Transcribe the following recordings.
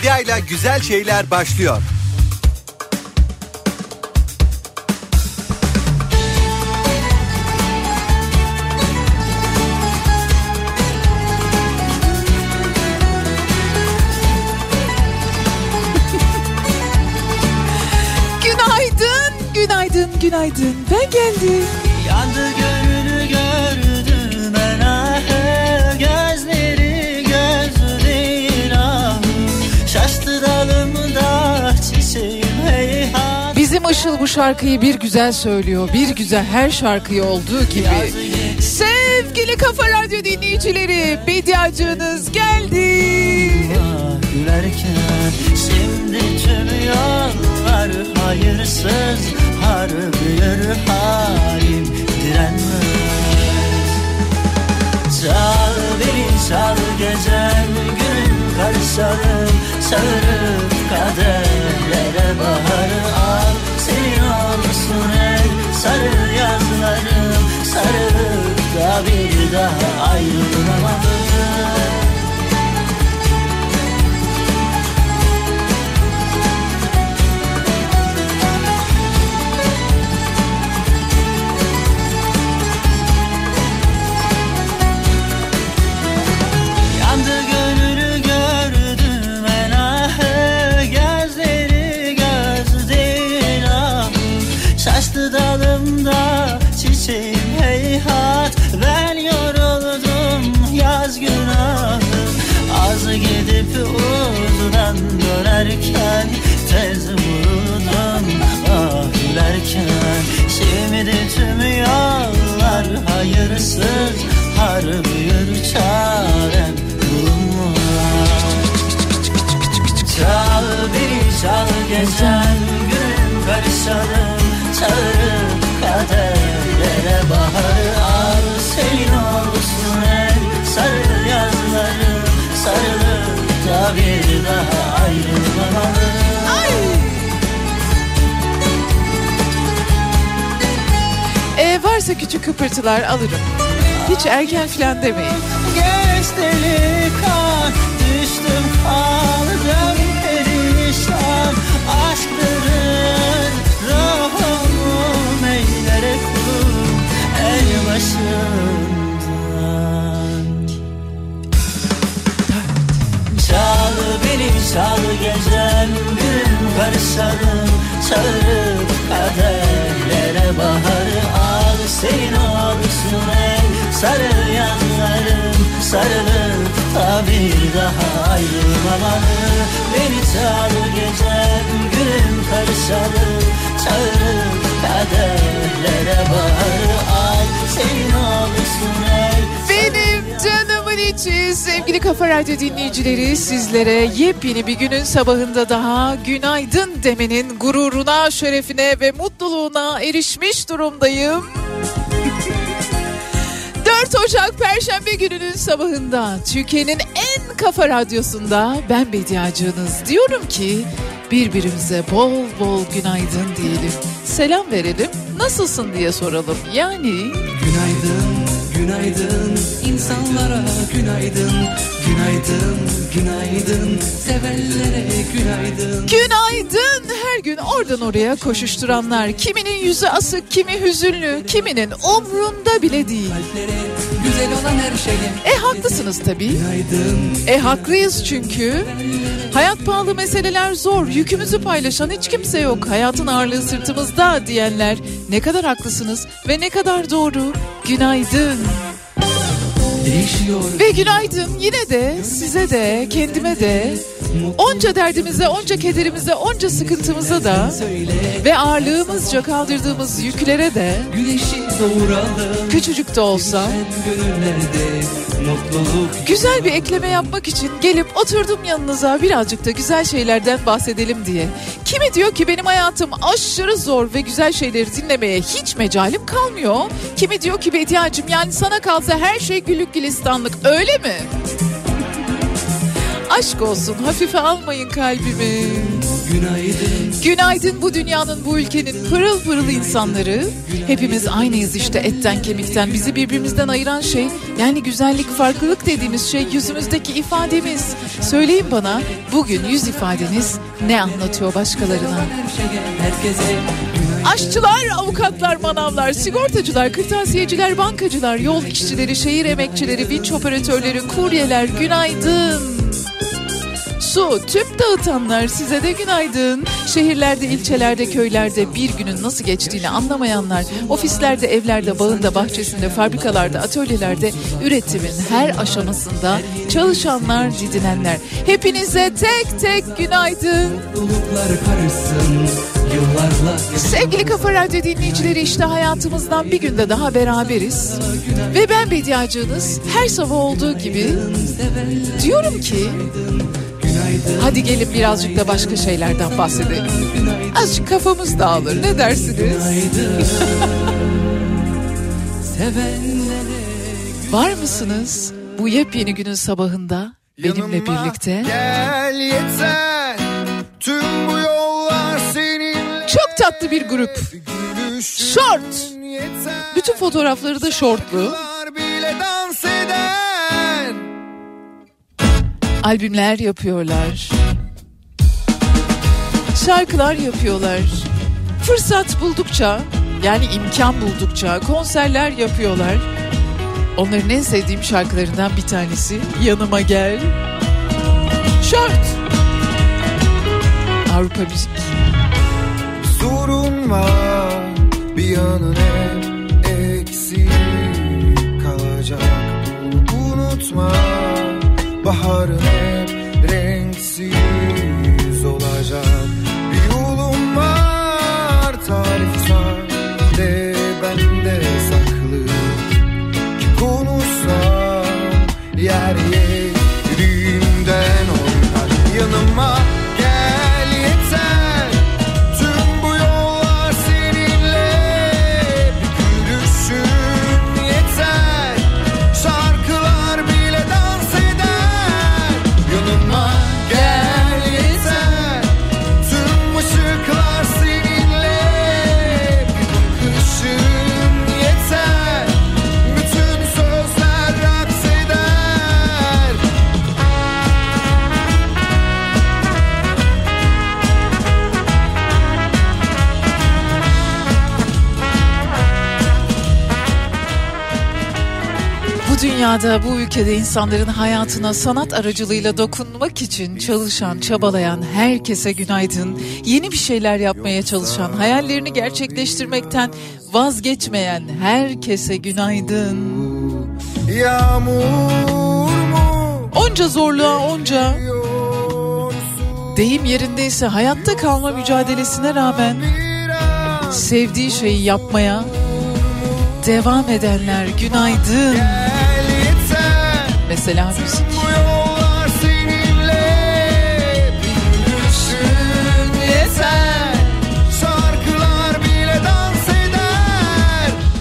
Medya ile güzel şeyler başlıyor. Günaydın, günaydın. Ben geldim. Işıl bu şarkıyı bir güzel söylüyor. Bir güzel her şarkıyı olduğu gibi. Sevgili Kafa Radyo dinleyicileri, bediacınız geldi. Gülerken şimdi tüm yollar hayırsız Harbiyor halim direnmez Çal beni çal gecem günüm karışalım Sarıp kaderlere baharı al sarı yazlarım Sarılıp da bir daha ayrılamadım dönerken Tez vuruldum ah gülerken Şimdi tüm yollar hayırsız Harbiyor çarem bulunmaz. Çal beni çal geçen gün karışalım Çağırıp kaderlere baharı al. Senin olsun el sarı yazlarım Sarılıp da bir daha ayrılmamalı E, varsa küçük kıpırtılar alırım. Hiç erken falan demeyin. Geçti Çal gecem gün karışalım Çağırıp kaderlere baharı al. Senin olsun el sarı yanlarım Sarılıp da bir daha ayrılmamalı. Beni çal gecem günüm karışalım Çağırıp kaderlere baharı al. Senin olsun el Benim canımın içi sevgili Kafa Radyo dinleyicileri sizlere yepyeni bir günün sabahında daha günaydın demenin gururuna, şerefine ve mutluluğuna erişmiş durumdayım. 4 Ocak Perşembe gününün sabahında Türkiye'nin en kafa radyosunda ben Bediacınız diyorum ki birbirimize bol bol günaydın diyelim. Selam verelim. Nasılsın diye soralım. Yani Günaydın, günaydın insanlara günaydın Günaydın, günaydın sevenlere günaydın Günaydın her gün oradan oraya koşuşturanlar. Kiminin yüzü asık, kimi hüzünlü, kiminin umrunda bile değil. Güzel olan her şeye E haklısınız tabii. günaydın E haklıyız çünkü. Hayat pahalı meseleler zor. Yükümüzü paylaşan hiç kimse yok. Hayatın ağırlığı sırtımızda diyenler. Ne kadar haklısınız ve ne kadar doğru. Günaydın. Değişiyor Ve günaydın yine de size de kendime de onca derdimize, onca kederimize, onca sıkıntımıza da ve ağırlığımızca kaldırdığımız yüklere de küçücük de olsa güzel bir ekleme yapmak için gelip oturdum yanınıza birazcık da güzel şeylerden bahsedelim diye. Kimi diyor ki benim hayatım aşırı zor ve güzel şeyleri dinlemeye hiç mecalim kalmıyor. Kimi diyor ki Bediacığım yani sana kalsa her şey güllük gülistanlık öyle mi? Aşk olsun hafife almayın kalbimi. Günaydın Günaydın bu dünyanın bu ülkenin pırıl pırıl insanları. Hepimiz aynıyız işte etten kemikten. Bizi birbirimizden ayıran şey yani güzellik farklılık dediğimiz şey yüzümüzdeki ifademiz. Söyleyin bana bugün yüz ifadeniz ne anlatıyor başkalarına? herkese Aşçılar, avukatlar, manavlar, sigortacılar, kırtasiyeciler, bankacılar, yol işçileri, şehir emekçileri, vinç operatörleri, kuryeler günaydın. thank you Su, tüp dağıtanlar size de günaydın. Şehirlerde, ilçelerde, köylerde bir günün nasıl geçtiğini anlamayanlar, ofislerde, evlerde, bağında, bahçesinde, fabrikalarda, atölyelerde, üretimin her aşamasında çalışanlar, didinenler. Hepinize tek tek günaydın. Sevgili Kafa Radyo dinleyicileri işte hayatımızdan bir günde daha beraberiz. Ve ben Bediacığınız her sabah olduğu gibi diyorum ki hadi gelin birazcık da başka şeylerden bahsedelim. Azıcık kafamız dağılır ne dersiniz? Var mısınız bu yepyeni günün sabahında benimle birlikte? Gel yeter tüm bu yollar seninle Çok tatlı bir grup. Short. Bütün fotoğrafları da şortlu. Bile dans eder albümler yapıyorlar. Şarkılar yapıyorlar. Fırsat buldukça yani imkan buldukça konserler yapıyorlar. Onların en sevdiğim şarkılarından bir tanesi Yanıma Gel. Şort. Avrupa Müzik. Sorun var bir yanın hep eksik kalacak unutma baharın dünyada, bu ülkede insanların hayatına sanat aracılığıyla dokunmak için çalışan, çabalayan herkese günaydın. Yeni bir şeyler yapmaya çalışan, hayallerini gerçekleştirmekten vazgeçmeyen herkese günaydın. Onca zorluğa, onca deyim yerindeyse hayatta kalma mücadelesine rağmen sevdiği şeyi yapmaya devam edenler günaydın. Dans eder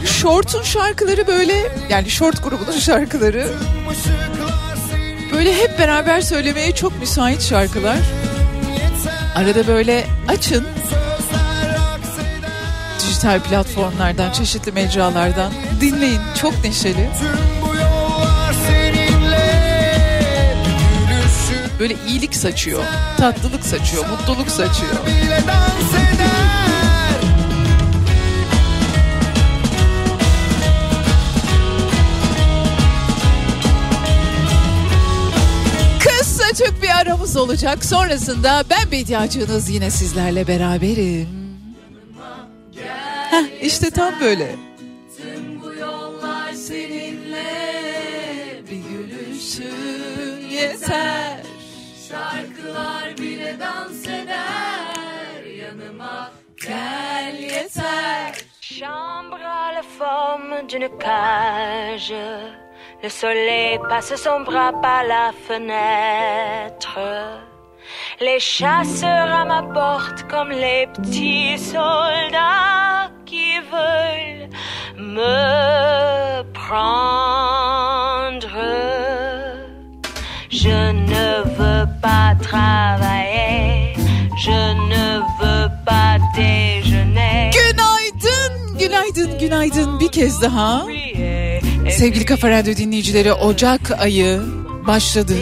Short'un şarkıları böyle yani Short grubunun şarkıları böyle hep beraber söylemeye çok müsait şarkılar. Arada böyle açın dijital platformlardan, çeşitli mecralardan dinleyin. Çok neşeli. Böyle iyilik saçıyor, tatlılık saçıyor, mutluluk saçıyor. bile dans eder Kısa çok bir aramız olacak. Sonrasında ben Bediacığınız yine sizlerle beraberim. Heh, işte tam böyle. La forme d'une cage. Le soleil passe son bras par la fenêtre. Les chasseurs à ma porte comme les petits soldats qui veulent me prendre. Je ne veux pas travailler, je ne veux pas. Günaydın, günaydın bir kez daha. Sevgili Kafa Radyo dinleyicileri Ocak ayı başladı.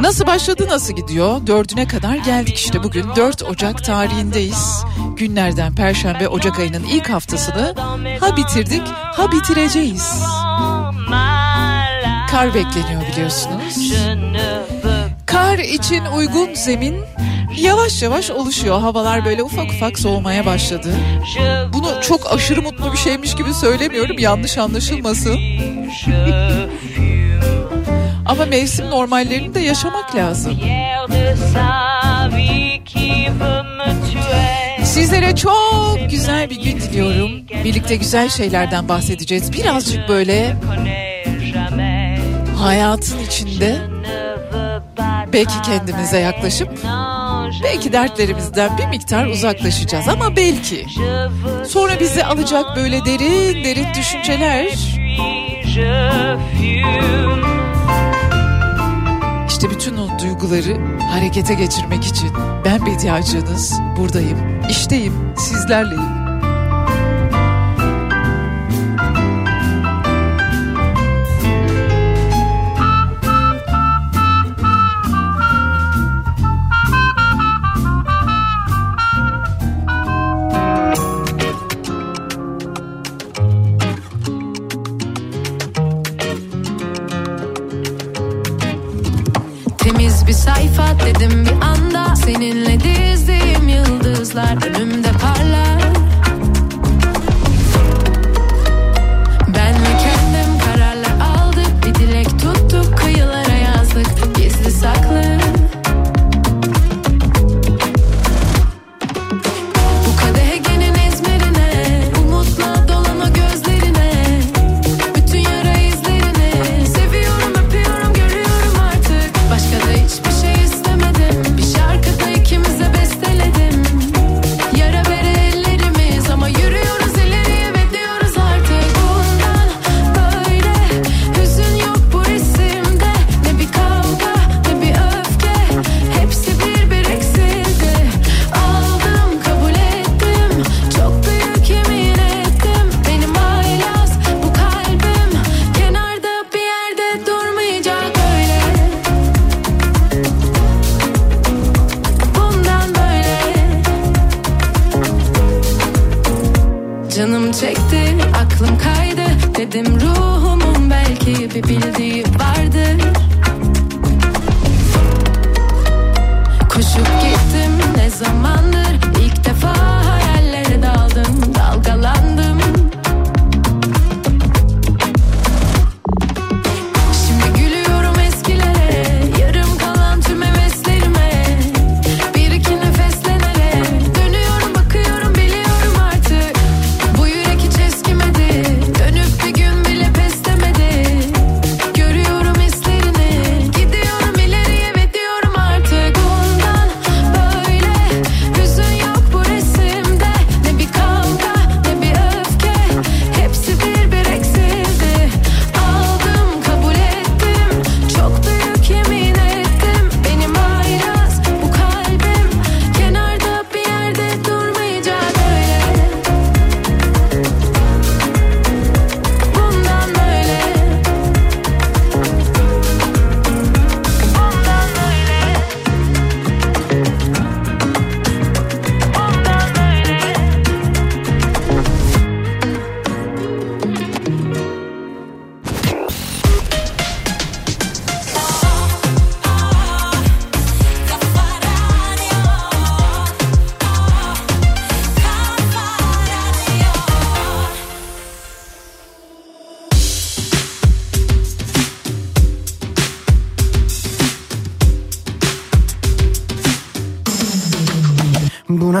Nasıl başladı nasıl gidiyor? Dördüne kadar geldik işte bugün 4 Ocak tarihindeyiz. Günlerden Perşembe Ocak ayının ilk haftasını ha bitirdik ha bitireceğiz. Kar bekleniyor biliyorsunuz. Kar için uygun zemin yavaş yavaş oluşuyor. Havalar böyle ufak ufak soğumaya başladı. Bunu çok aşırı mutlu bir şeymiş gibi söylemiyorum yanlış anlaşılmasın. Ama mevsim normallerini de yaşamak lazım. Sizlere çok güzel bir gün diliyorum. Birlikte güzel şeylerden bahsedeceğiz. Birazcık böyle hayatın içinde belki kendimize yaklaşıp belki dertlerimizden bir miktar uzaklaşacağız ama belki sonra bizi alacak böyle derin derin düşünceler işte bütün o duyguları harekete geçirmek için ben medyacınız buradayım, işteyim, sizlerleyim.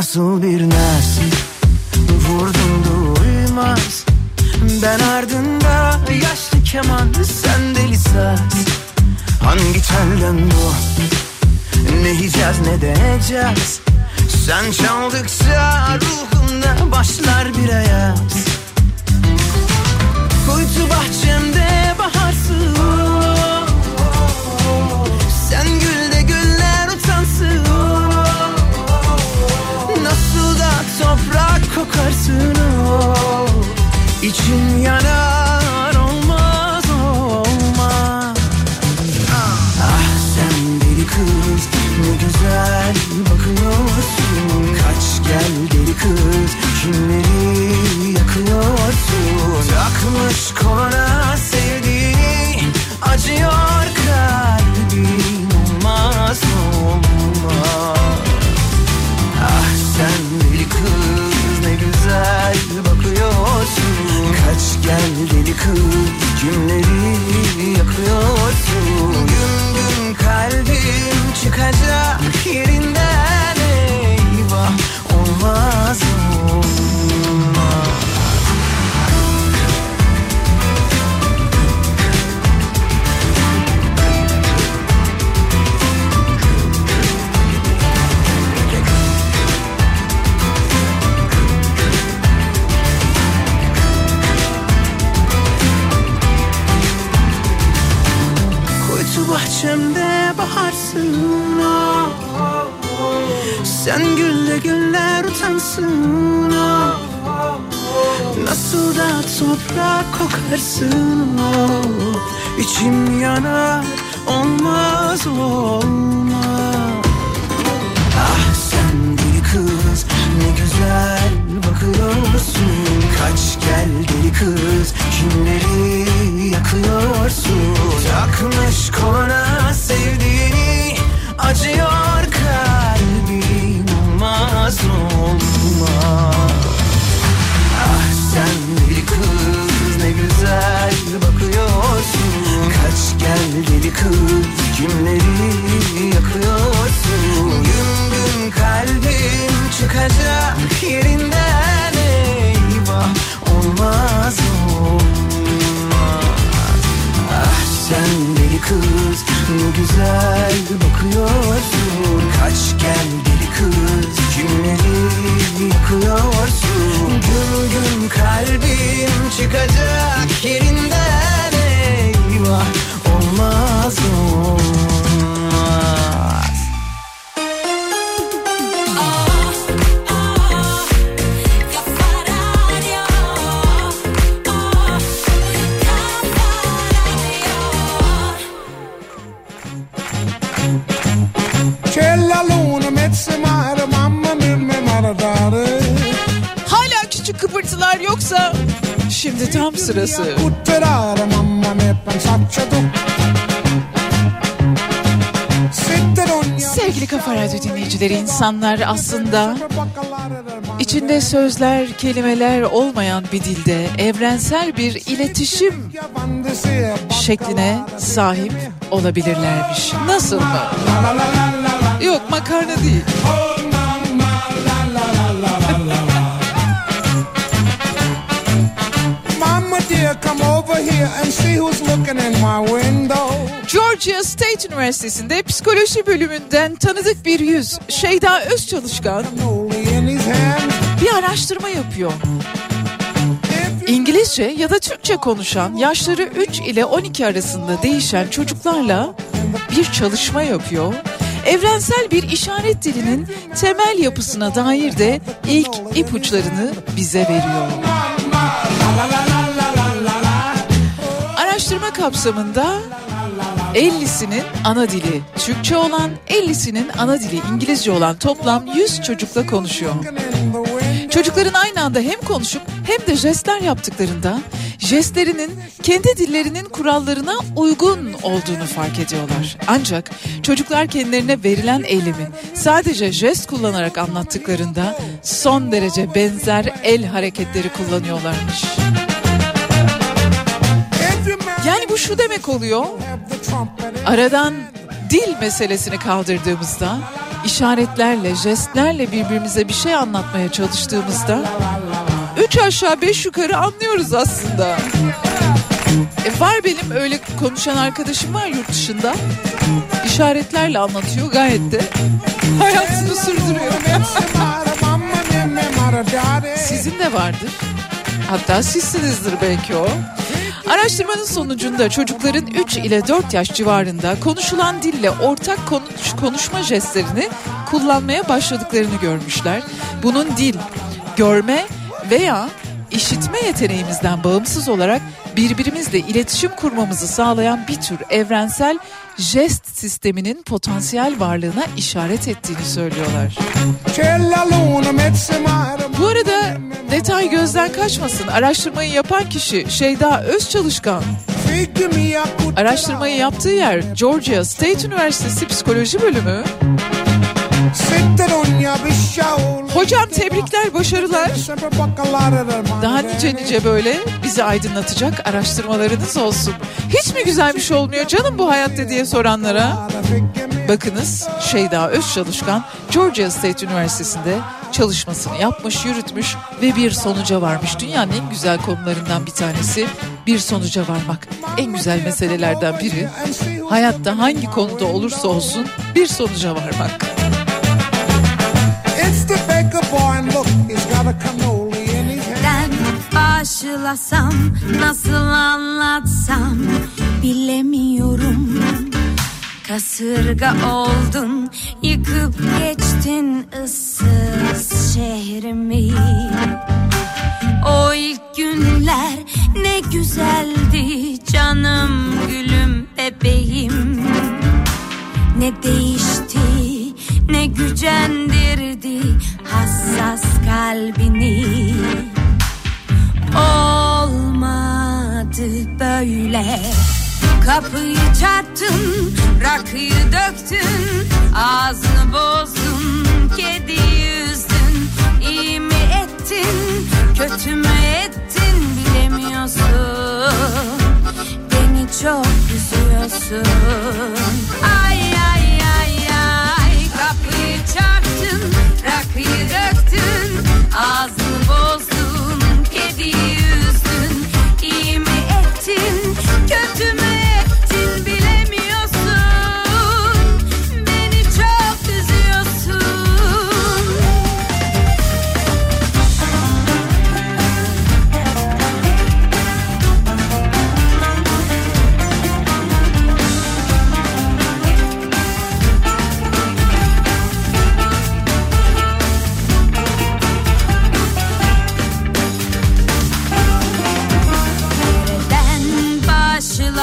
nasıl bir ne tam sırası. Sevgili Kafa Radyo dinleyicileri insanlar aslında içinde sözler, kelimeler olmayan bir dilde evrensel bir iletişim şekline sahip olabilirlermiş. Nasıl mı? Yok makarna değil. Here and see who's looking in my window. Georgia State Üniversitesi'nde psikoloji bölümünden tanıdık bir yüz Şeyda Özçalışkan bir araştırma yapıyor. İngilizce ya da Türkçe konuşan yaşları 3 ile 12 arasında değişen çocuklarla bir çalışma yapıyor. Evrensel bir işaret dilinin temel yapısına dair de ilk ipuçlarını bize veriyor. Araştırma kapsamında 50'sinin ana dili Türkçe olan, 50'sinin ana dili İngilizce olan toplam 100 çocukla konuşuyor. Çocukların aynı anda hem konuşup hem de jestler yaptıklarında jestlerinin kendi dillerinin kurallarına uygun olduğunu fark ediyorlar. Ancak çocuklar kendilerine verilen eylemi sadece jest kullanarak anlattıklarında son derece benzer el hareketleri kullanıyorlarmış. Yani bu şu demek oluyor. Aradan dil meselesini kaldırdığımızda, işaretlerle, jestlerle birbirimize bir şey anlatmaya çalıştığımızda üç aşağı beş yukarı anlıyoruz aslında. E var benim öyle konuşan arkadaşım var yurt dışında. İşaretlerle anlatıyor gayet de hayatını sürdürüyor. Sizin de vardır. Hatta sizsinizdir belki o. Araştırmanın sonucunda çocukların 3 ile 4 yaş civarında konuşulan dille ortak konuş, konuşma jestlerini kullanmaya başladıklarını görmüşler. Bunun dil, görme veya işitme yeteneğimizden bağımsız olarak birbirimizle iletişim kurmamızı sağlayan bir tür evrensel jest sisteminin potansiyel varlığına işaret ettiğini söylüyorlar. Bu arada detay gözden kaçmasın. Araştırmayı yapan kişi Şeyda Özçalışkan. Araştırmayı yaptığı yer Georgia State Üniversitesi Psikoloji Bölümü. Hocam tebrikler, başarılar. Daha nice nice böyle bizi aydınlatacak araştırmalarınız olsun. Hiç mi güzel bir şey olmuyor canım bu hayatta diye soranlara? Bakınız Şeyda Özçalışkan Georgia State Üniversitesi'nde çalışmasını yapmış, yürütmüş ve bir sonuca varmış. Dünyanın en güzel konularından bir tanesi bir sonuca varmak. En güzel meselelerden biri hayatta hangi konuda olursa olsun bir sonuca varmak. Look, he's got a cannoli in his hand. Başlasam nasıl anlatsam bilemiyorum. Kasırga oldun yıkıp geçtin ıssız şehrimi. O ilk günler ne güzeldi canım gülüm bebeğim. Ne değişti ne gücendirdi hassas kalbini. Olmadı böyle. Kapıyı çarptın, rakıyı döktün Ağzını bozdun, kedi yüzdün. İyi mi ettin, kötü mü ettin bilemiyorsun. Beni çok üzüyorsun. Ay çarptın, rakıyı döktün Ağzını bozdun, kedi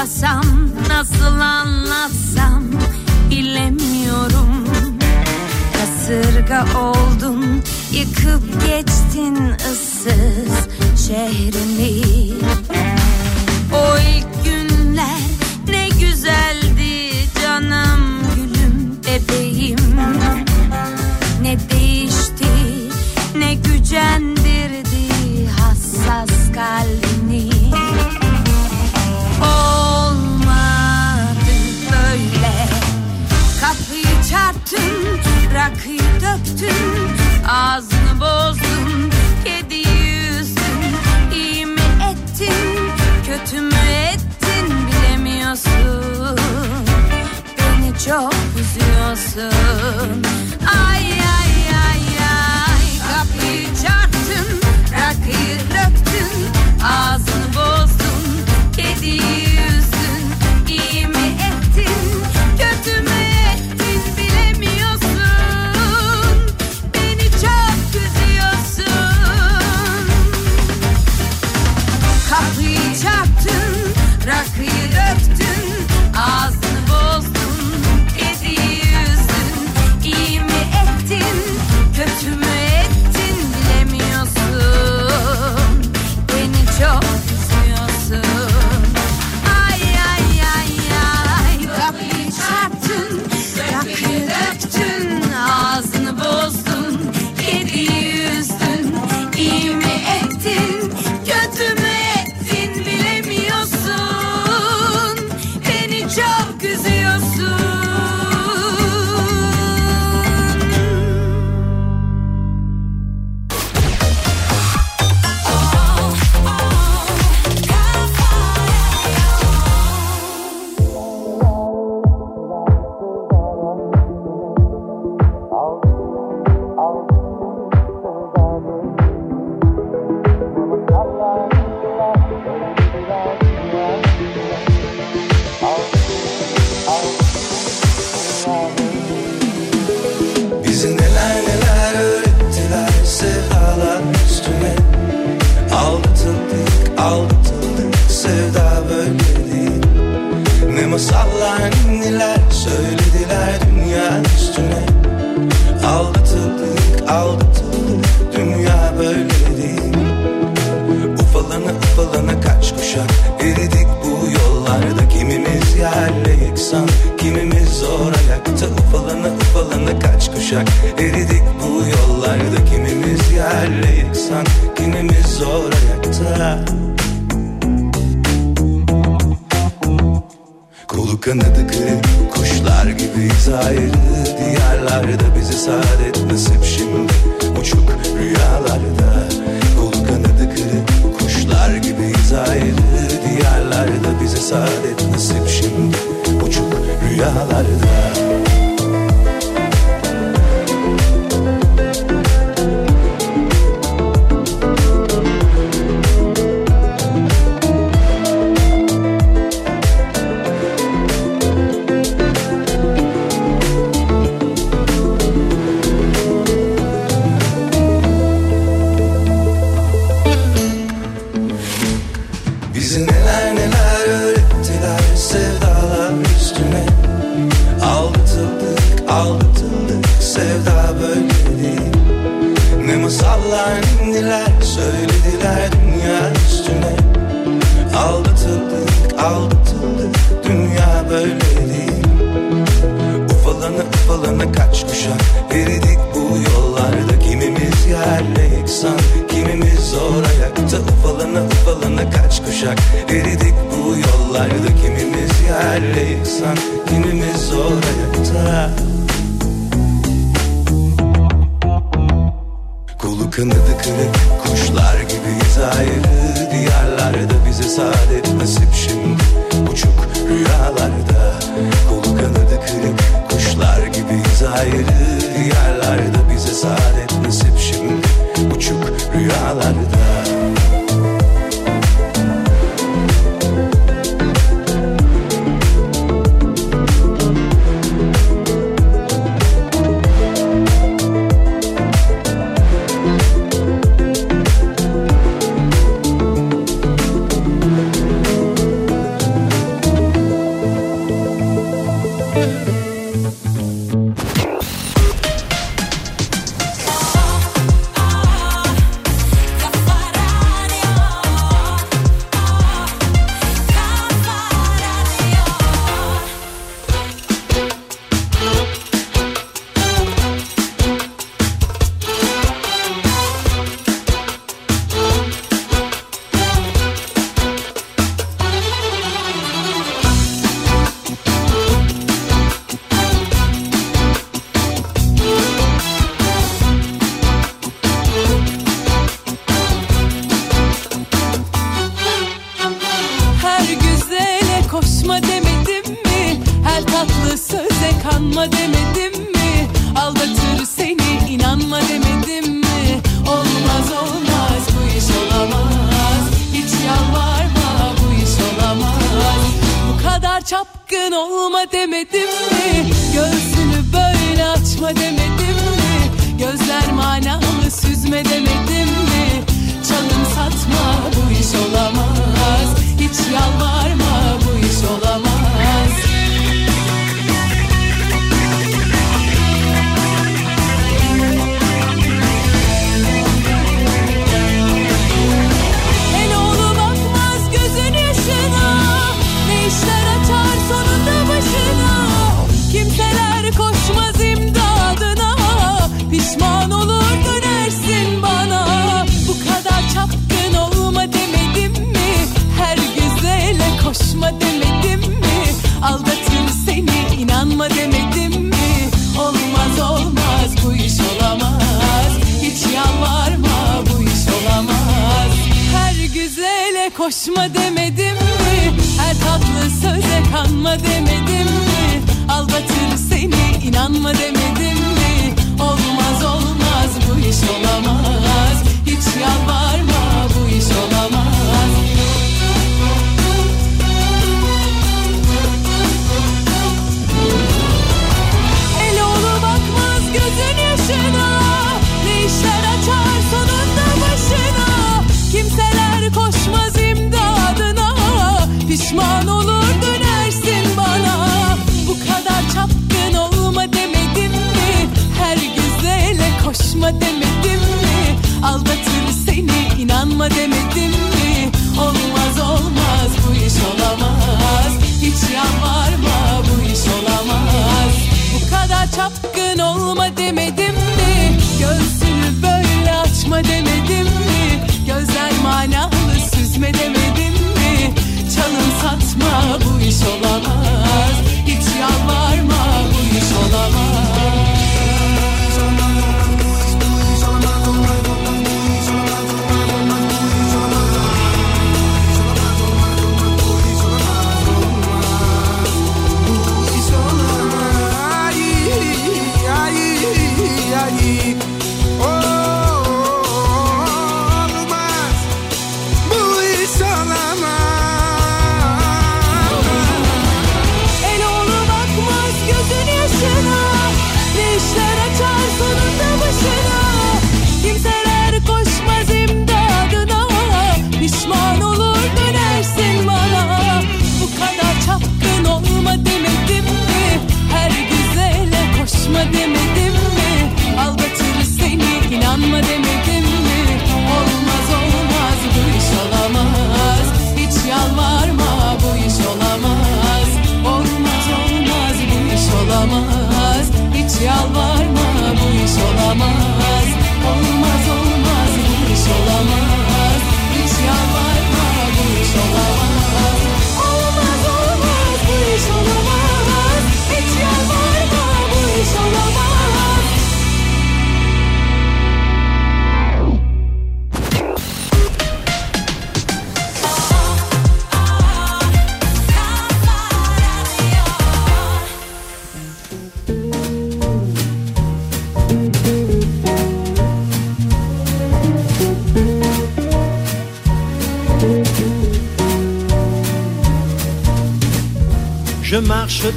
başlasam nasıl anlatsam bilemiyorum. Kasırga oldun yıkıp geçtin ıssız şehrimi. O ilk günler ne güzeldi canım gülüm bebeğim. Ne değişti ne gücendirdi hassas kalbini çarptın, rakıyı döktün Ağzını bozdun, kedi yüzdün İyi mi ettin, kötü mü ettin bilemiyorsun. Beni çok üzüyorsun. Ay ay ay ay Kapıyı çarptın, rakıyı döktün Ağzını bozdun, kedi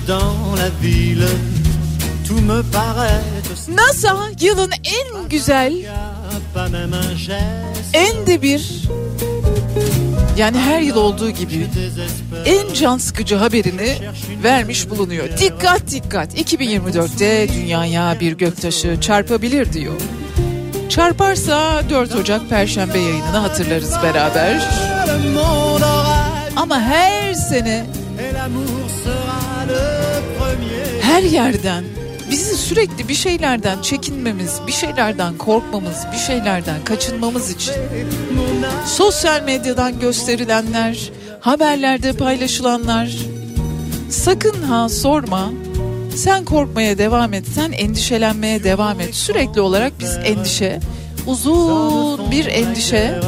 dans la ville, tout me paraît NASA yılın en güzel, en de bir yani her yıl olduğu gibi en can sıkıcı haberini vermiş bulunuyor. Dikkat dikkat 2024'te dünyaya bir göktaşı çarpabilir diyor. Çarparsa 4 Ocak Perşembe yayınını hatırlarız beraber. Ama her sene her yerden bizi sürekli bir şeylerden çekinmemiz, bir şeylerden korkmamız, bir şeylerden kaçınmamız için sosyal medyadan gösterilenler, haberlerde paylaşılanlar sakın ha sorma. Sen korkmaya devam et, sen endişelenmeye devam et. Sürekli olarak biz endişe, uzun bir endişe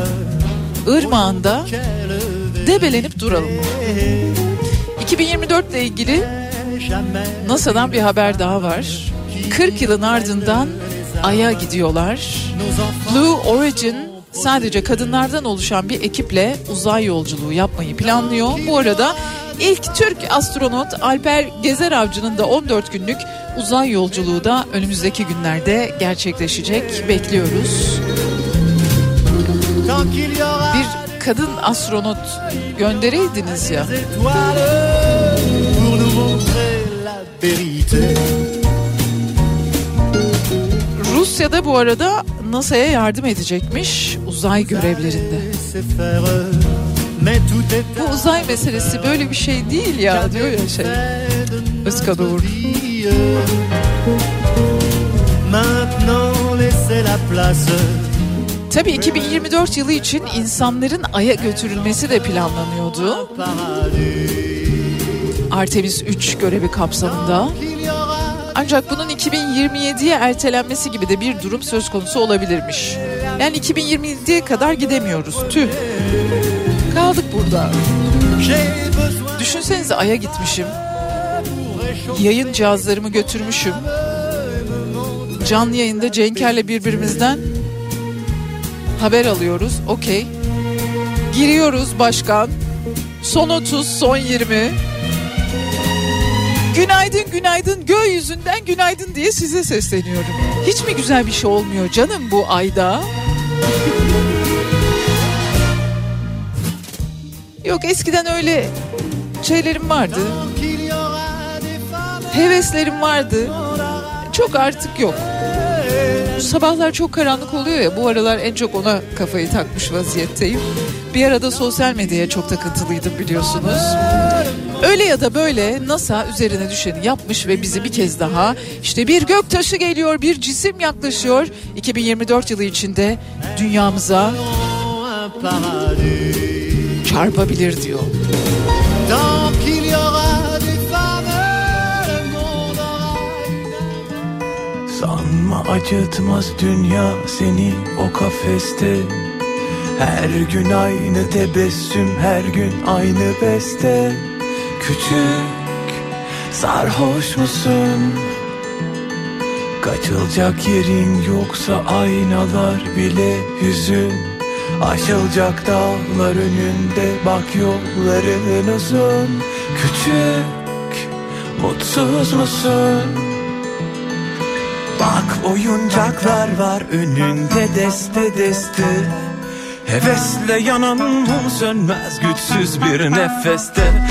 ırmağında debelenip duralım. 2024 ile ilgili NASA'dan bir haber daha var. 40 yılın ardından Ay'a gidiyorlar. Blue Origin sadece kadınlardan oluşan bir ekiple uzay yolculuğu yapmayı planlıyor. Bu arada ilk Türk astronot Alper Gezer Avcı'nın da 14 günlük uzay yolculuğu da önümüzdeki günlerde gerçekleşecek. Bekliyoruz. Bir kadın astronot göndereydiniz ya. Vérité. Rusya'da bu arada NASA'ya yardım edecekmiş uzay görevlerinde. Bu uzay meselesi böyle bir şey değil ya diyor ya şey. Özkan Uğur. Tabii 2024 yılı için insanların Ay'a götürülmesi de planlanıyordu. Artemis 3 görevi kapsamında. Ancak bunun 2027'ye ertelenmesi gibi de bir durum söz konusu olabilirmiş. Yani 2027'ye kadar gidemiyoruz. Tüh. Kaldık burada. Düşünsenize Ay'a gitmişim. Yayın cihazlarımı götürmüşüm. Canlı yayında Cenker'le birbirimizden haber alıyoruz. Okey. Giriyoruz başkan. Son 30, son 20. Günaydın günaydın gökyüzünden günaydın diye size sesleniyorum. Hiç mi güzel bir şey olmuyor canım bu ayda? Yok eskiden öyle şeylerim vardı. Heveslerim vardı. Çok artık yok. sabahlar çok karanlık oluyor ya bu aralar en çok ona kafayı takmış vaziyetteyim. Bir arada sosyal medyaya çok takıntılıydım biliyorsunuz. Öyle ya da böyle NASA üzerine düşeni yapmış ve bizi bir kez daha işte bir gök taşı geliyor, bir cisim yaklaşıyor. 2024 yılı içinde dünyamıza çarpabilir diyor. Sanma acıtmaz dünya seni o kafeste Her gün aynı tebessüm her gün aynı beste Küçük sarhoş musun? Kaçılacak yerin yoksa aynalar bile hüzün Aşılacak dağlar önünde bak yolların uzun Küçük mutsuz musun? Bak oyuncaklar var önünde deste deste Hevesle yanan mum sönmez güçsüz bir nefeste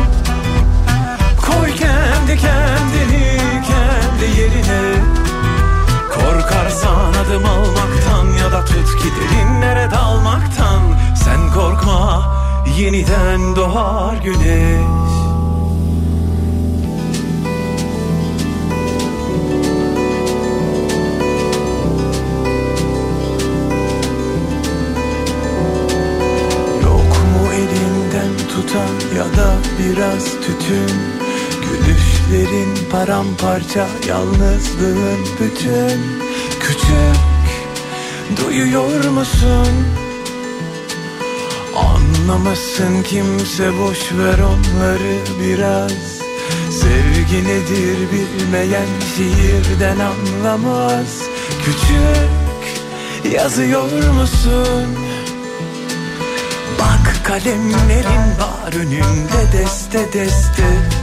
kendi kendini kendi yerine. Korkarsan adım almaktan ya da tut giderinlere dalmaktan. Sen korkma yeniden doğar güneş. Yok mu elinden tutan ya da biraz tütün Gülüşlerin paramparça yalnızlığın bütün Küçük duyuyor musun? Anlamasın kimse boş ver onları biraz Sevgi nedir bilmeyen şiirden anlamaz Küçük yazıyor musun? Bak kalemlerin var önünde deste deste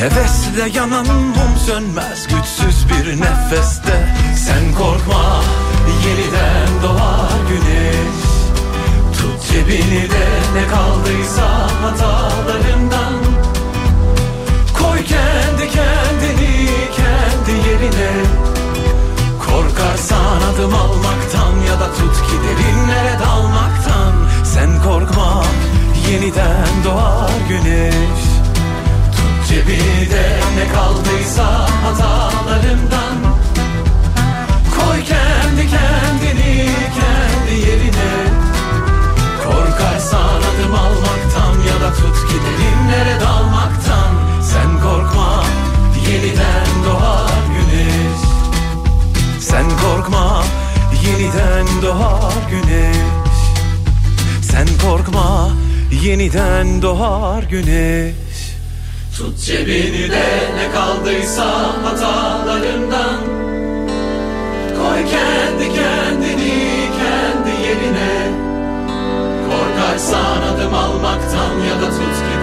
Hevesle yanan mum sönmez güçsüz bir nefeste. Sen korkma yeniden doğar güneş. Tut cebini de ne kaldıysa hatalarından. Koy kendi kendini kendi yerine. Korkarsan adım almaktan ya da tut giderinlere dalmaktan. Sen korkma yeniden doğar güneş Tut cebini de ne kaldıysa hatalarından Koy kendi kendini kendi yerine. Korkarsan adım almaktan ya da tut giderinlere dalmaktan. Sen korkma yeniden doğar güneş. Sen korkma yeniden doğar güneş. Sen korkma yeniden doğar güneş Tut cebini de ne kaldıysa hatalarından. Koy kendi kendini kendi yerine. Korkarsan adım almaktan ya da tut giderinlere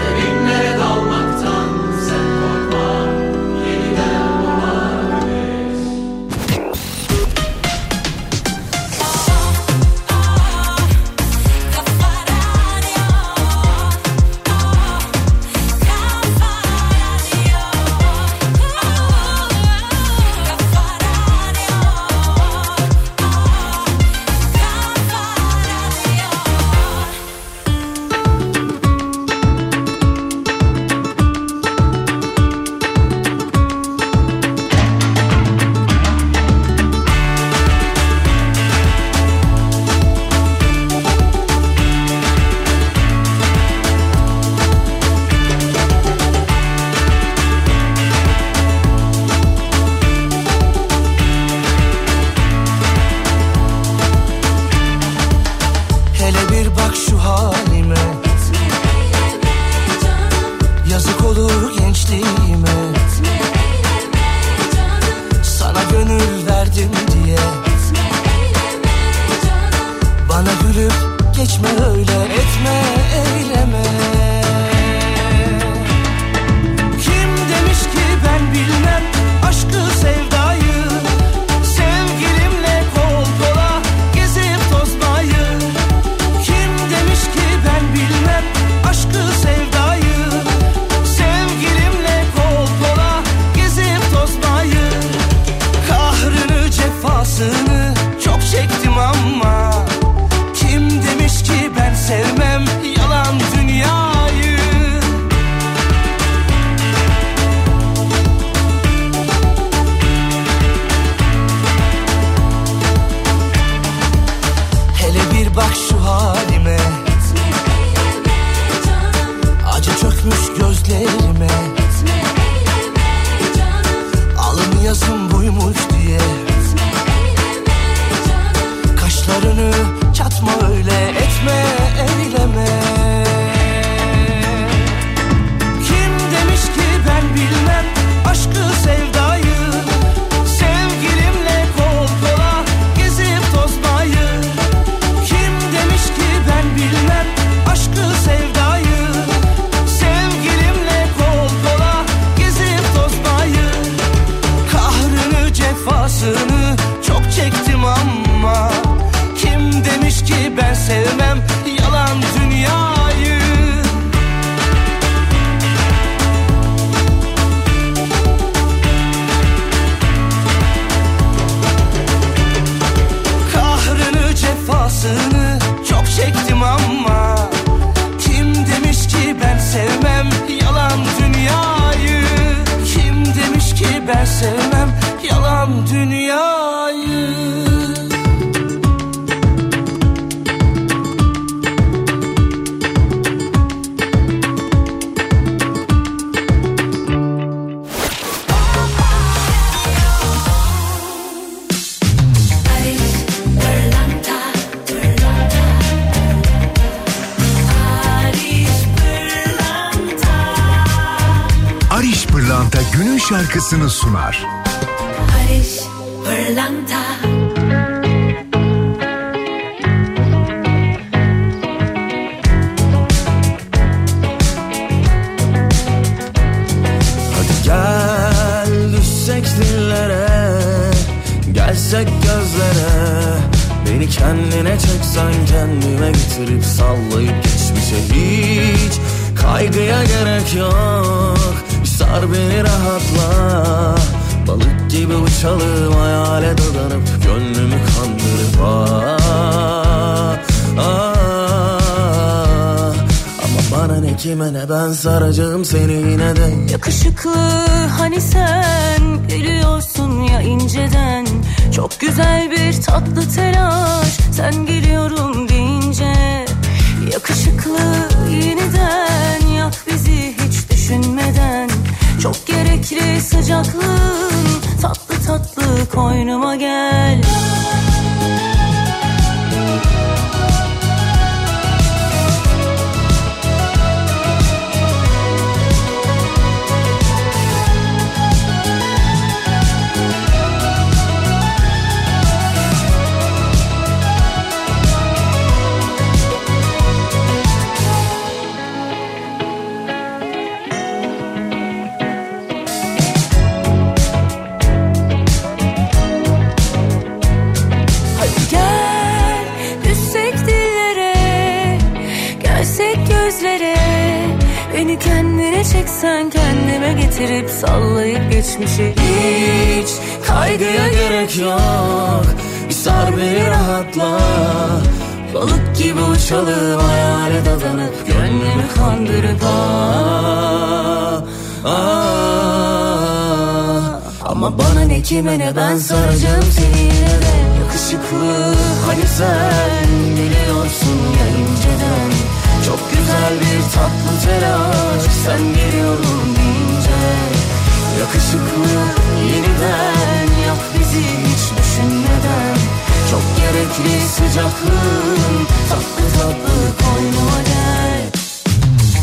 Sürekli sıcaklığın Tatlı tatlı koynuma gel.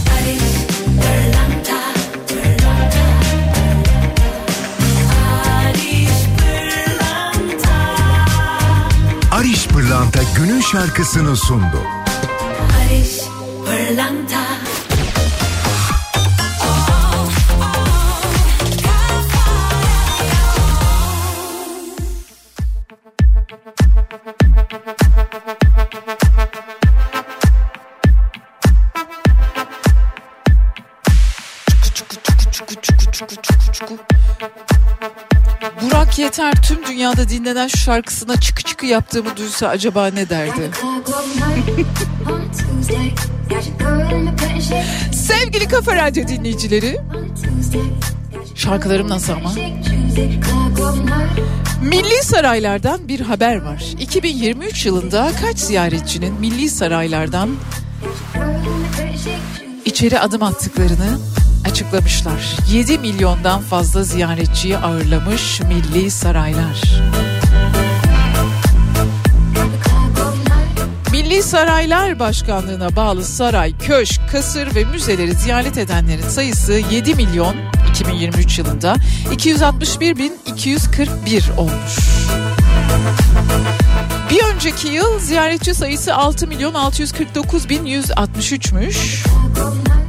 Paris, Berlanta Ariş Pırlanta günün şarkısını sundu. Ariş Pırlanta. Yeter tüm dünyada dinlenen şu şarkısına çıkı çıkı yaptığımı duysa acaba ne derdi? Sevgili Kafa Radyo dinleyicileri. Şarkılarım nasıl ama? Milli saraylardan bir haber var. 2023 yılında kaç ziyaretçinin milli saraylardan içeri adım attıklarını açıklamışlar. 7 milyondan fazla ziyaretçiyi ağırlamış milli saraylar. Milli Saraylar Başkanlığı'na bağlı saray, köşk, kasır ve müzeleri ziyaret edenlerin sayısı 7 milyon 2023 yılında 261.241 olmuş. Bir önceki yıl ziyaretçi sayısı 6 milyon 649.163'müş.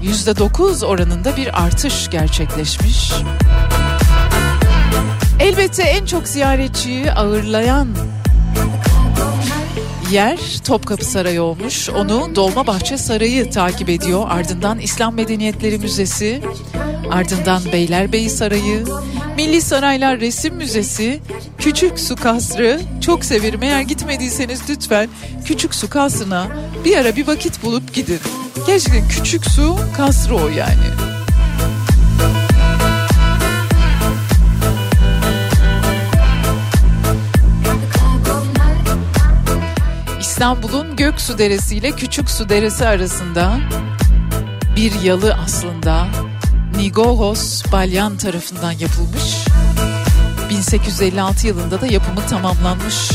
%9 oranında bir artış gerçekleşmiş. Elbette en çok ziyaretçiyi ağırlayan yer Topkapı Sarayı olmuş. Onu Dolmabahçe Sarayı takip ediyor. Ardından İslam Medeniyetleri Müzesi, ardından Beylerbeyi Sarayı, Milli Saraylar Resim Müzesi, Küçük Su Kasrı. Çok severim. Eğer gitmediyseniz lütfen Küçük Su Kasrı'na bir ara bir vakit bulup gidin. Gerçekten Küçük Su Kasrı o yani. İstanbul'un Göksu Deresi ile Küçük Su Deresi arasında bir yalı aslında Nigogos Balyan tarafından yapılmış. 1856 yılında da yapımı tamamlanmış.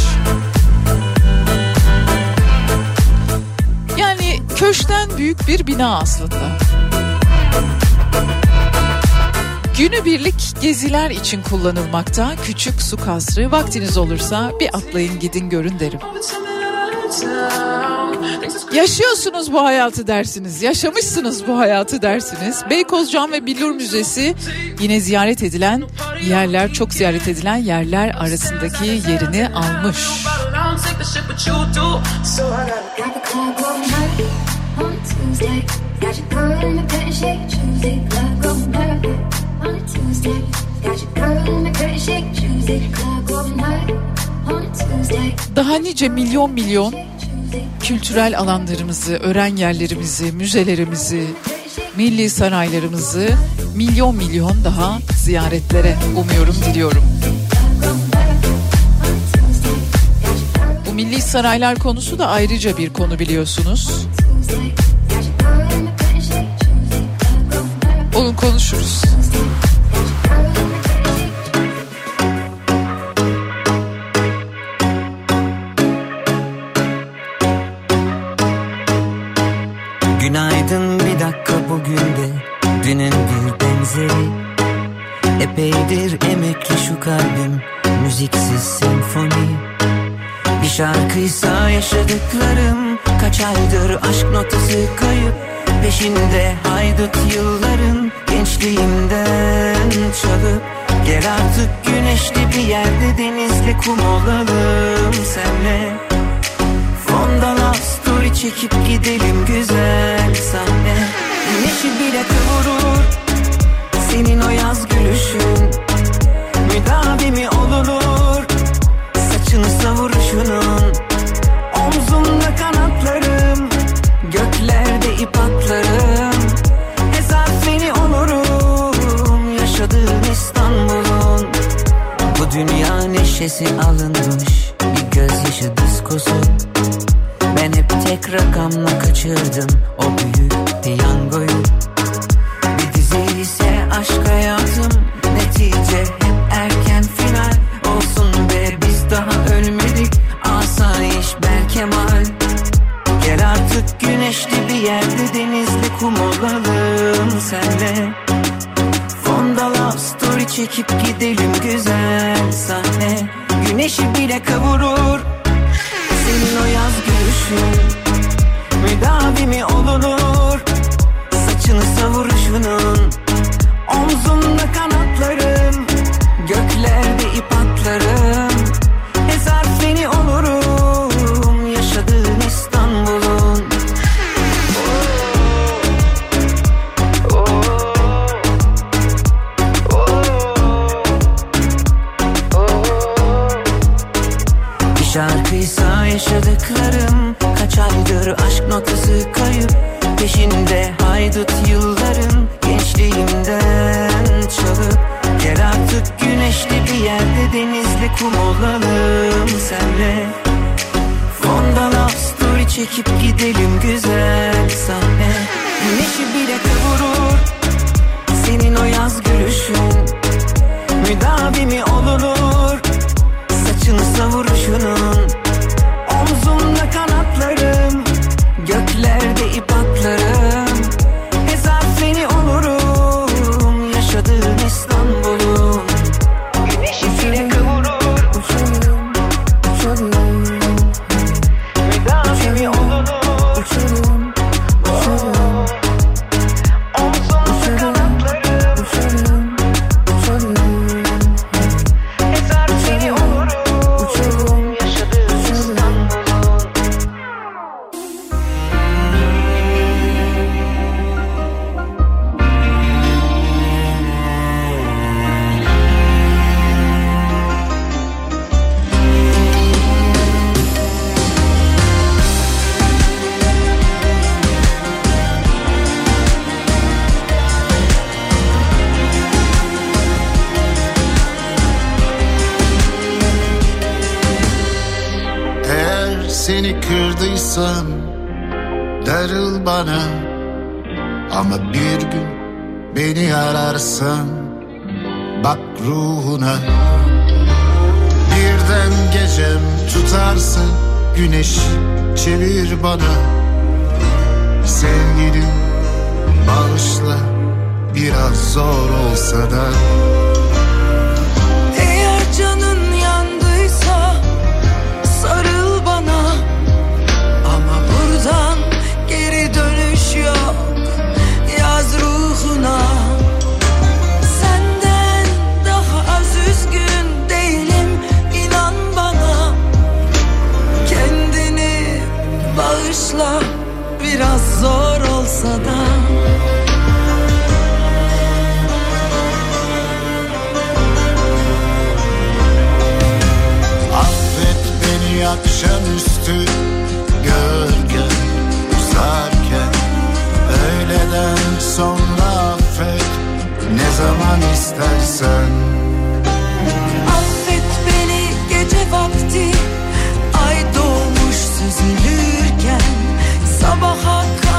Yani köşkten büyük bir bina aslında. Günübirlik geziler için kullanılmakta küçük su kasrı. Vaktiniz olursa bir atlayın gidin görün derim. Yaşıyorsunuz bu hayatı dersiniz, yaşamışsınız bu hayatı dersiniz. Beykoz Cam ve Billur Müzesi yine ziyaret edilen yerler, çok ziyaret edilen yerler arasındaki yerini almış. Daha nice milyon milyon kültürel alanlarımızı, öğren yerlerimizi, müzelerimizi, milli saraylarımızı milyon milyon daha ziyaretlere umuyorum, diliyorum. Bu milli saraylar konusu da ayrıca bir konu biliyorsunuz. Olun konuşuruz. Epeydir emekli şu kalbim müziksiz senfoni. Bir şarkıysa yaşadıklarım kaç aydır aşk notası kayıp. Peşinde haydut yılların gençliğimden çalıp. Gel artık güneşli bir yerde denizle kum olalım senle. Fondan story çekip gidelim güzel sahne Güneşi bile kıvırır senin o yaz gülüşün Müdavimi olunur? Saçını savuruşunun Omzumda kanatlarım göklerde ip atlarım. Hesap seni olurum yaşadığım İstanbul'un. Bu dünya neşesi alınmış bir gözyaşı diskosu. Ben hep tek rakamla kaçırdım o büyük piyangoyu çekip gidelim güzel sahne. Güneşi bile kavurur. Senin o yaz gülüşün. Müdavimi olunur olsan darıl bana. Ama bir gün beni ararsan bak ruhuna. Birden gecem tutarsa güneş çevir bana. Sevgilim bağışla biraz zor olsa da. Yaz ruhuna. Senden daha az üzgün değilim inan bana. Kendini bağışla biraz zor olsa da. Affet beni akşamüstü. Süreden sonra affet. Ne zaman istersen. Affet beni gece vakti. Ay doğmuş süzülürken. Sabaha kadar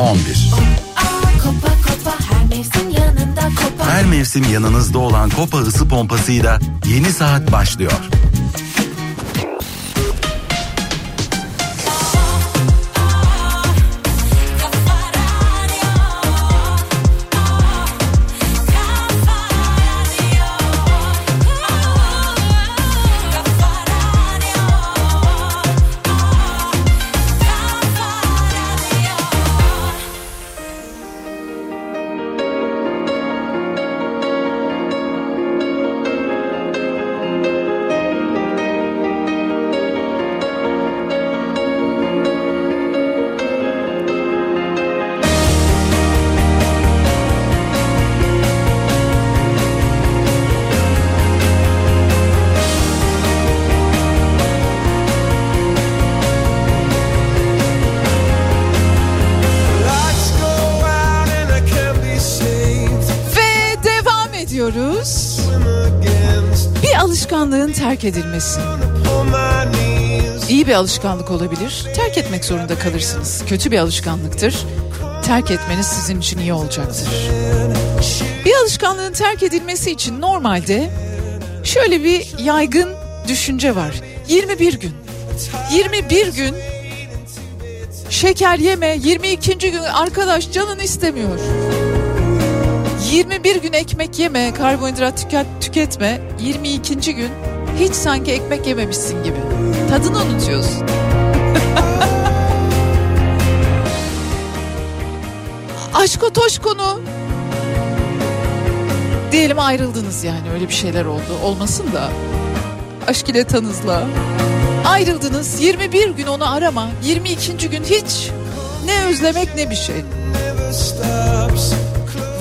11. Her mevsim yanınızda olan Kopa ısı pompasıyla yeni saat başlıyor. Terk edilmesi. İyi bir alışkanlık olabilir. Terk etmek zorunda kalırsınız. Kötü bir alışkanlıktır. Terk etmeniz sizin için iyi olacaktır. Bir alışkanlığın terk edilmesi için normalde şöyle bir yaygın düşünce var. 21 gün. 21 gün şeker yeme. 22. gün arkadaş canın istemiyor. 21 gün ekmek yeme, karbonhidrat tüket, tüketme. 22. gün hiç sanki ekmek yememişsin gibi. Tadını unutuyorsun. Aşko toşkonu. Diyelim ayrıldınız yani öyle bir şeyler oldu. Olmasın da. Aşk ile tanızla. Ayrıldınız 21 gün onu arama. 22. gün hiç ne özlemek ne bir şey.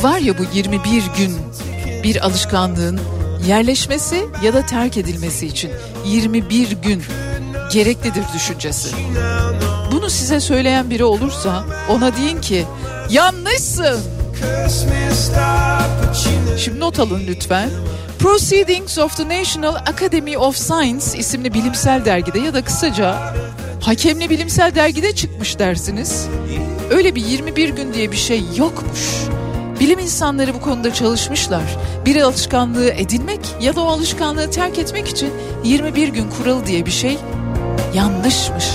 Var ya bu 21 gün bir alışkanlığın yerleşmesi ya da terk edilmesi için 21 gün gereklidir düşüncesi. Bunu size söyleyen biri olursa ona deyin ki yanlışsın. Şimdi not alın lütfen. Proceedings of the National Academy of Science isimli bilimsel dergide ya da kısaca hakemli bilimsel dergide çıkmış dersiniz. Öyle bir 21 gün diye bir şey yokmuş. Bilim insanları bu konuda çalışmışlar. Bir alışkanlığı edinmek ya da o alışkanlığı terk etmek için 21 gün kuralı diye bir şey yanlışmış.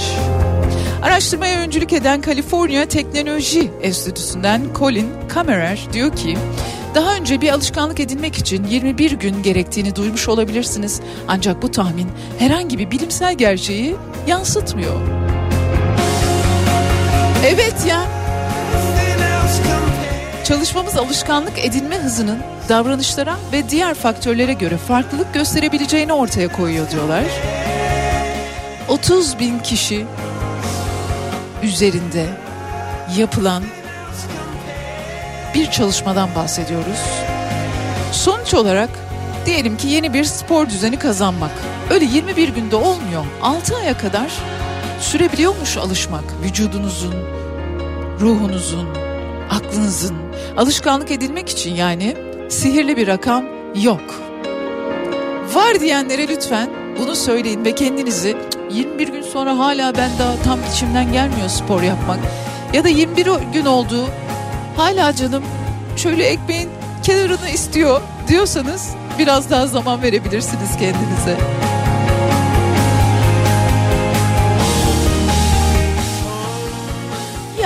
Araştırmaya öncülük eden Kaliforniya Teknoloji Enstitüsü'nden Colin Kammerer diyor ki daha önce bir alışkanlık edinmek için 21 gün gerektiğini duymuş olabilirsiniz. Ancak bu tahmin herhangi bir bilimsel gerçeği yansıtmıyor. Evet ya. Çalışmamız alışkanlık edinme hızının davranışlara ve diğer faktörlere göre farklılık gösterebileceğini ortaya koyuyor diyorlar. 30 bin kişi üzerinde yapılan bir çalışmadan bahsediyoruz. Sonuç olarak diyelim ki yeni bir spor düzeni kazanmak. Öyle 21 günde olmuyor. 6 aya kadar sürebiliyormuş alışmak. Vücudunuzun, ruhunuzun, aklınızın alışkanlık edilmek için yani sihirli bir rakam yok. Var diyenlere lütfen bunu söyleyin ve kendinizi 21 gün sonra hala ben daha tam içimden gelmiyor spor yapmak. Ya da 21 gün oldu hala canım şöyle ekmeğin kenarını istiyor diyorsanız biraz daha zaman verebilirsiniz kendinize.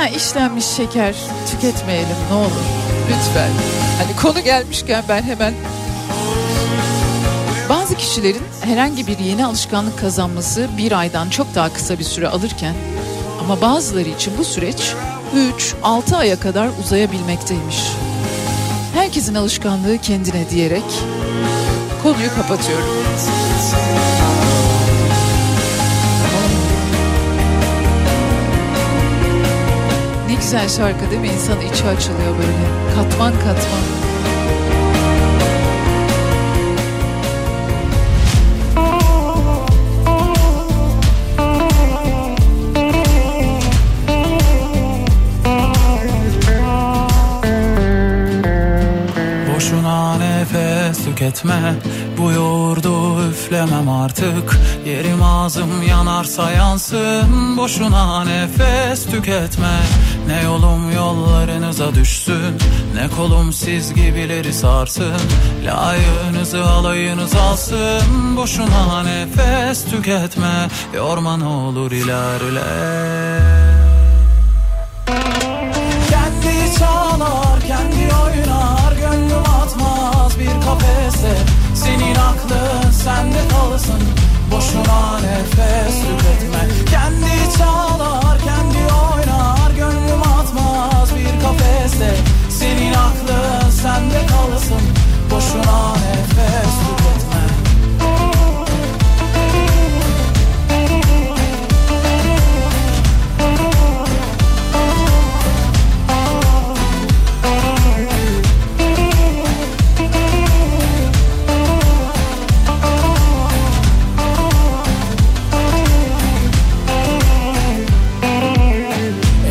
İşlenmiş şeker tüketmeyelim ne olur lütfen. Hani konu gelmişken ben hemen bazı kişilerin herhangi bir yeni alışkanlık kazanması bir aydan çok daha kısa bir süre alırken ama bazıları için bu süreç 3-6 aya kadar uzayabilmekteymiş. Herkesin alışkanlığı kendine diyerek konuyu kapatıyorum. Güzel şarkı değil mi? İnsan içi açılıyor böyle. Katman katman. Tüketme Bu yoğurdu üflemem artık Yerim ağzım yanarsa yansın Boşuna nefes tüketme Ne yolum yollarınıza düşsün Ne kolum siz gibileri sarsın. Layığınızı alayınız alsın Boşuna nefes tüketme Yorma ne olur ilerle. Kendi çalar, kendi oynar Gönlüm atmaz bir kafese. Senin aklın sende kalsın Boşuna nefes tüketme. Kendi çalar, kalsın Boşuna nefes tüketme.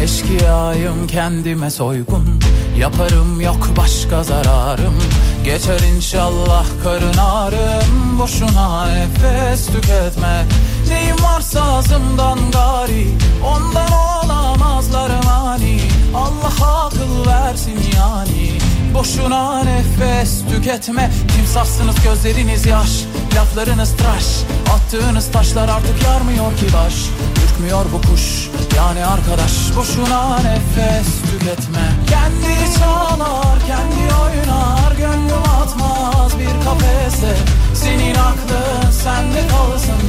Eşkıyayım kendime soygun Yaparım yok başka zararım. Geçer inşallah karın ağrım. Boşuna nefes tüketme. Neyim varsa ağzımdan gari. Ondan olamazlar mani. Allah akıl versin yani. Boşuna nefes tüketme. Timsahsınız gözleriniz yaş? Laflarınız tıraş. Attığınız taşlar artık yarmıyor ki baş. Ürkmüyor bu kuş. Yani arkadaş Boşuna nefes tüketme. aklı sende kalsın.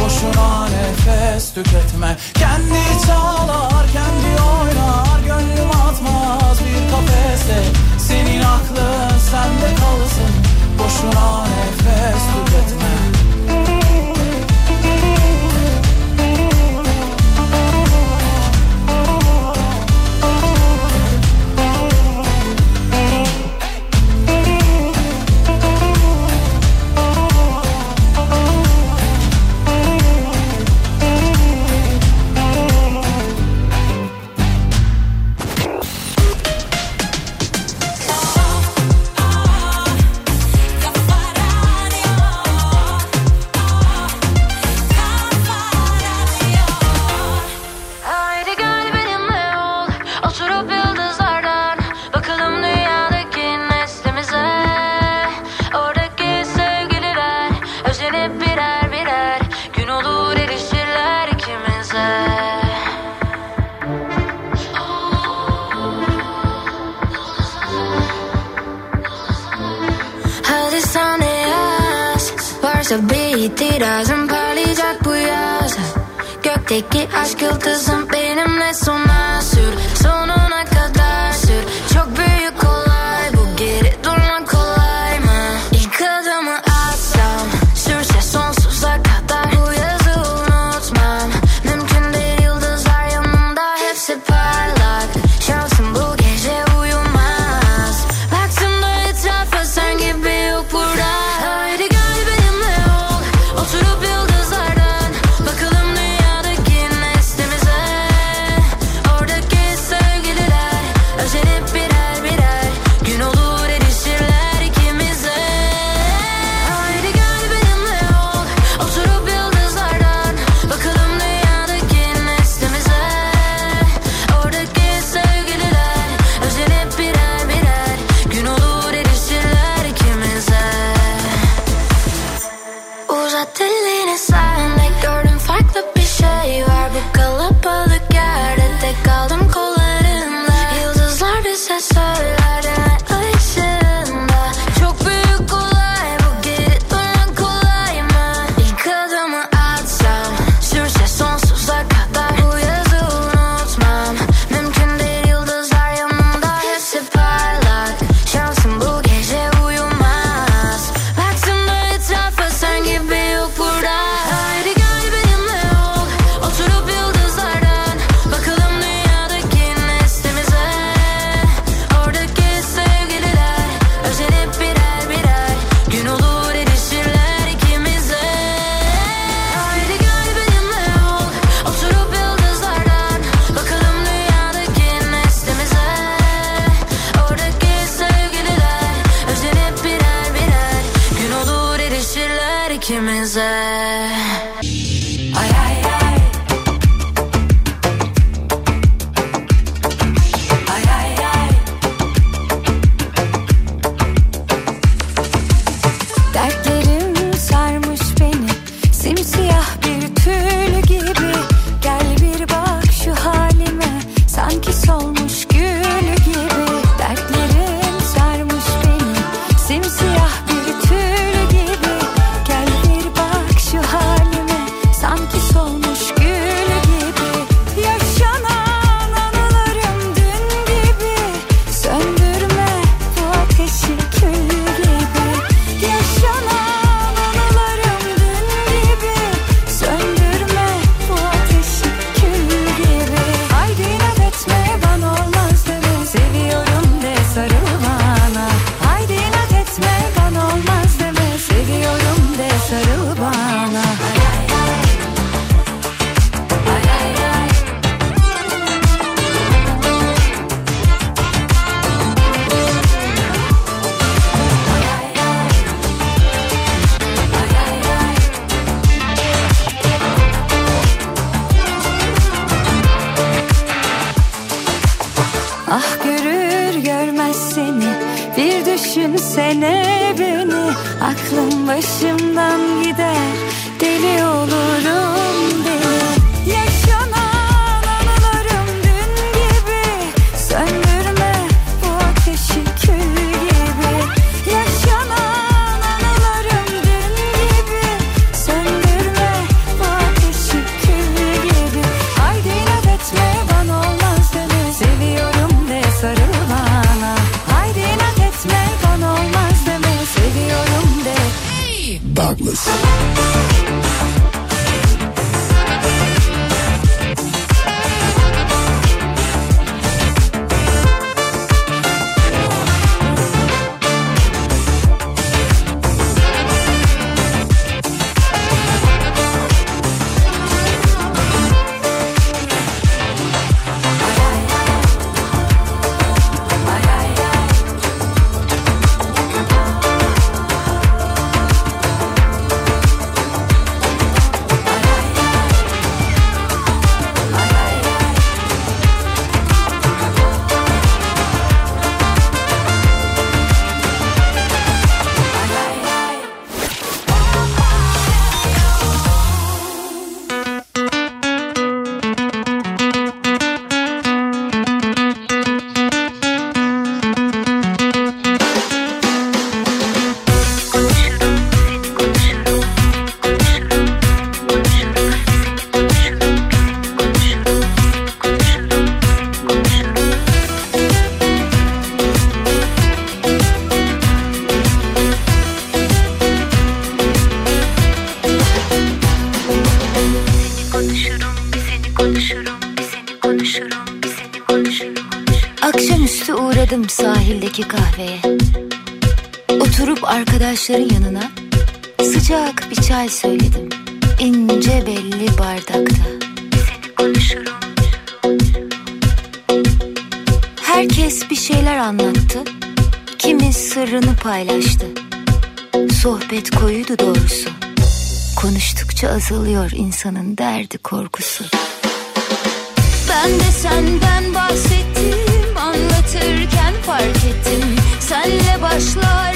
Boşuna nefes tüketme. Kendi çalar kendi oynar. Gönlüm atmaz bir kafeste. Senin aklın sende kalsın. Boşuna nefes tüketme. Peki aşk yıldızım benimle son belli bardakta. Seni konuşurum. Herkes bir şeyler anlattı. Kimi sırrını paylaştı. Sohbet koyuydu doğrusu. Konuştukça azalıyor insanın derdi korkusu. Ben de senden bahsettim Anlatırken fark ettim. Senle başlar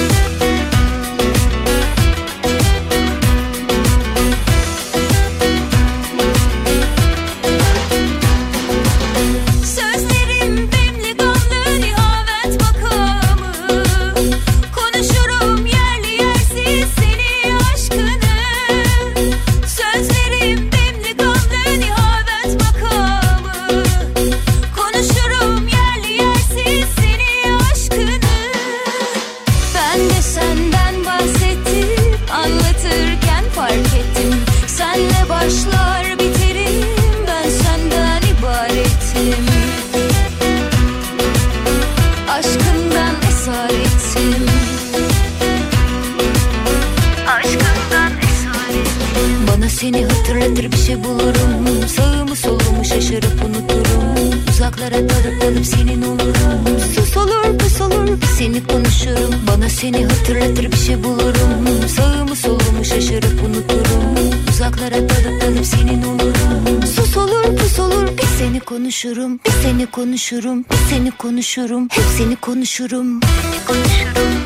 konuşurum. Seni konuşurum. Hep seni konuşurum. Konuşurum.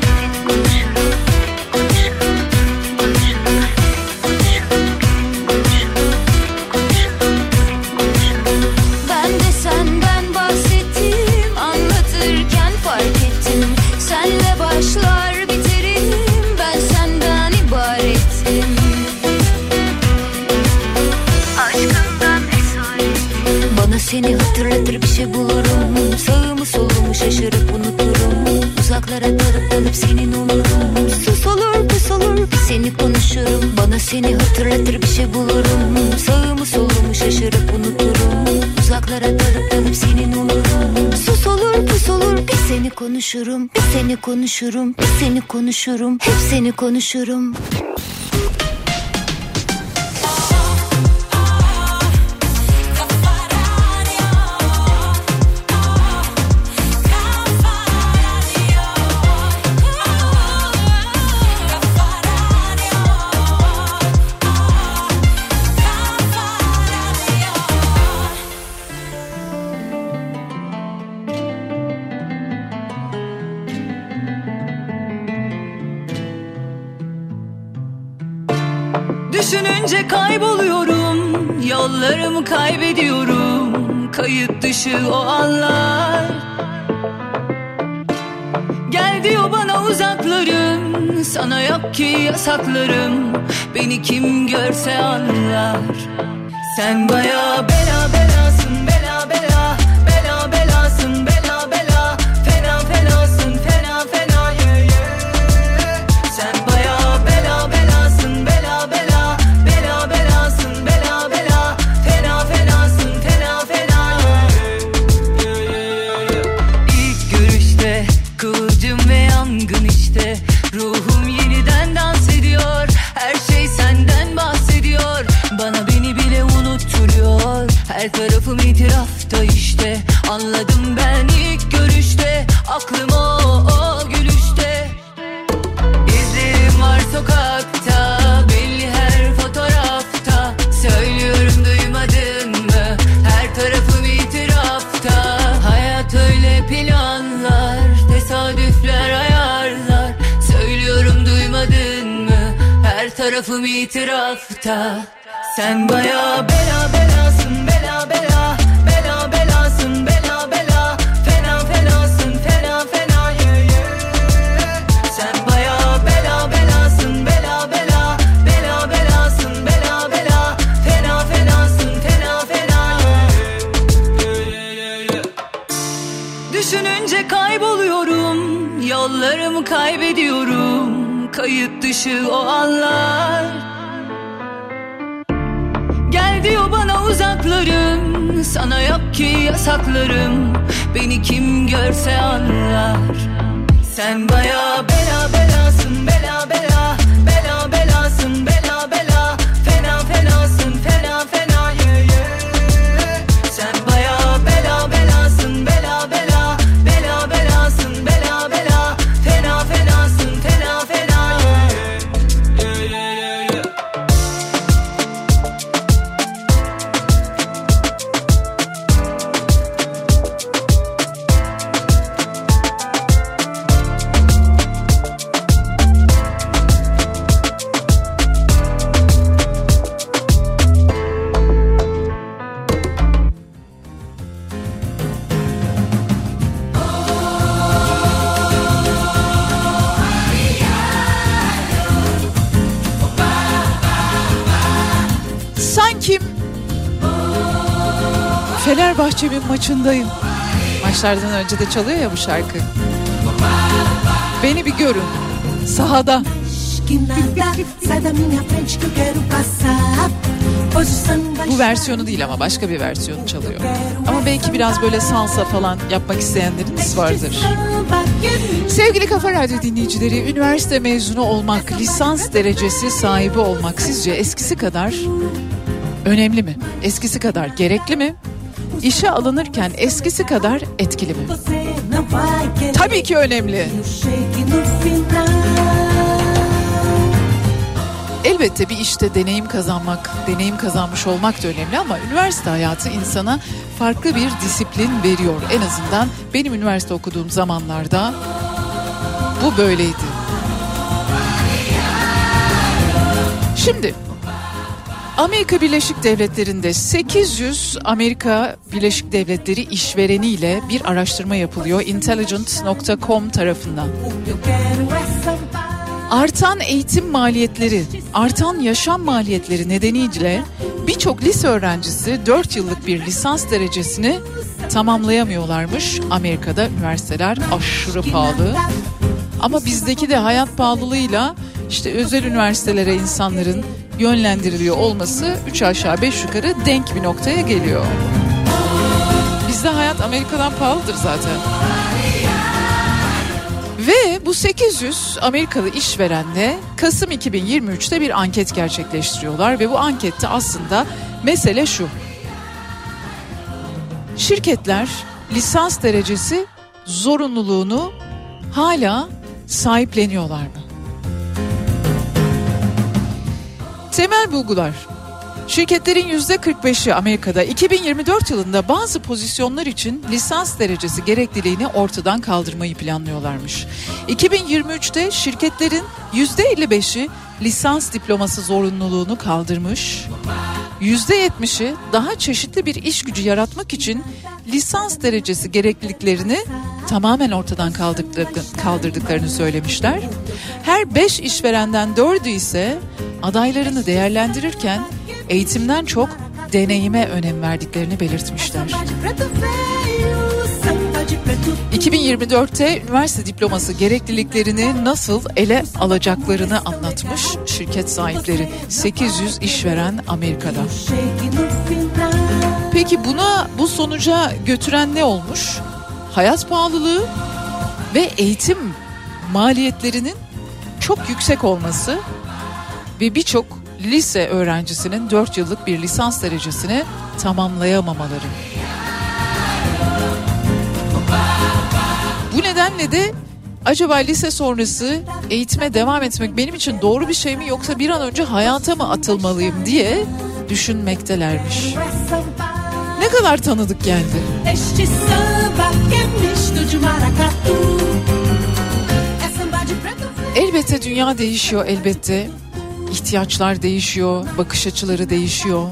Konuşurum. Seni konuşurum. Hep seni konuşurum Düşününce kayboluyorum. Yollarımı kaybediyorum. Kayıt dışı o anlar. Gel diyor bana uzaklarım. Sana yok ki yasaklarım. Beni kim görse anlar. Sen baya bela itirafta. Sen baya bela belasın Bela bela Bela belasın Bela bela. Fena fenasın Fena fena. Sen baya bela belasın Bela bela Bela belasın Bela bela. Fena fenasın Fena fena Düşününce kayboluyorum Yollarımı kaybediyorum. Kayıt dışı o anlar bana uzaklarım Sana yok ki yasaklarım. Beni kim görse anlar. Sen baya Fenerbahçe'nin maçındayım. Maçlardan önce de çalıyor ya bu şarkı. Beni bir görün. Sahada. Bu versiyonu değil ama başka bir versiyonu çalıyor. Ama belki biraz böyle salsa falan yapmak isteyenleriniz vardır. Sevgili Kafa Radyo dinleyicileri, üniversite mezunu olmak, lisans derecesi sahibi olmak sizce eskisi kadar önemli mi? Eskisi kadar gerekli mi? İşe alınırken eskisi kadar etkili mi? Tabii ki önemli. Elbette bir işte deneyim kazanmak, deneyim kazanmış olmak da önemli ama üniversite hayatı insana farklı bir disiplin veriyor. En azından benim üniversite okuduğum zamanlarda bu böyleydi. Şimdi Amerika Birleşik Devletleri'nde 800 Amerika Birleşik Devletleri işvereniyle bir araştırma yapılıyor intelligent.com tarafından. Artan eğitim maliyetleri, artan yaşam maliyetleri nedeniyle birçok lise öğrencisi 4 yıllık bir lisans derecesini tamamlayamıyorlarmış. Amerika'da üniversiteler aşırı pahalı. Ama bizdeki de hayat pahalılığıyla işte özel üniversitelere insanların yönlendiriliyor olması 3 aşağı 5 yukarı denk bir noktaya geliyor. Bizde hayat Amerika'dan pahalıdır zaten. Ve bu 800 Amerikalı işverenle Kasım 2023'te bir anket gerçekleştiriyorlar ve bu ankette aslında mesele şu. Şirketler lisans derecesi zorunluluğunu hala sahipleniyorlar mı? Temel bulgular. Şirketlerin %45'i Amerika'da 2024 yılında bazı pozisyonlar için lisans derecesi gerekliliğini ortadan kaldırmayı planlıyorlarmış. 2023'te şirketlerin %55'i lisans diploması zorunluluğunu kaldırmış. %70'i daha çeşitli bir iş gücü yaratmak için lisans derecesi gerekliliklerini tamamen ortadan kaldırdık- kaldırdıklarını söylemişler. Her 5 işverenden 4'ü ise adaylarını değerlendirirken eğitimden çok deneyime önem verdiklerini belirtmişler. 2024'te üniversite diploması gerekliliklerini nasıl ele alacaklarını anlatmış şirket sahipleri 800 işveren Amerika'da. Peki buna bu sonuca götüren ne olmuş? Hayat pahalılığı ve eğitim maliyetlerinin çok yüksek olması ve birçok lise öğrencisinin 4 yıllık bir lisans derecesini tamamlayamamaları. Bu nedenle de acaba lise sonrası eğitime devam etmek benim için doğru bir şey mi yoksa bir an önce hayata mı atılmalıyım diye düşünmektelermiş. Ne kadar tanıdık geldi. Elbette dünya değişiyor elbette. İhtiyaçlar değişiyor, bakış açıları değişiyor.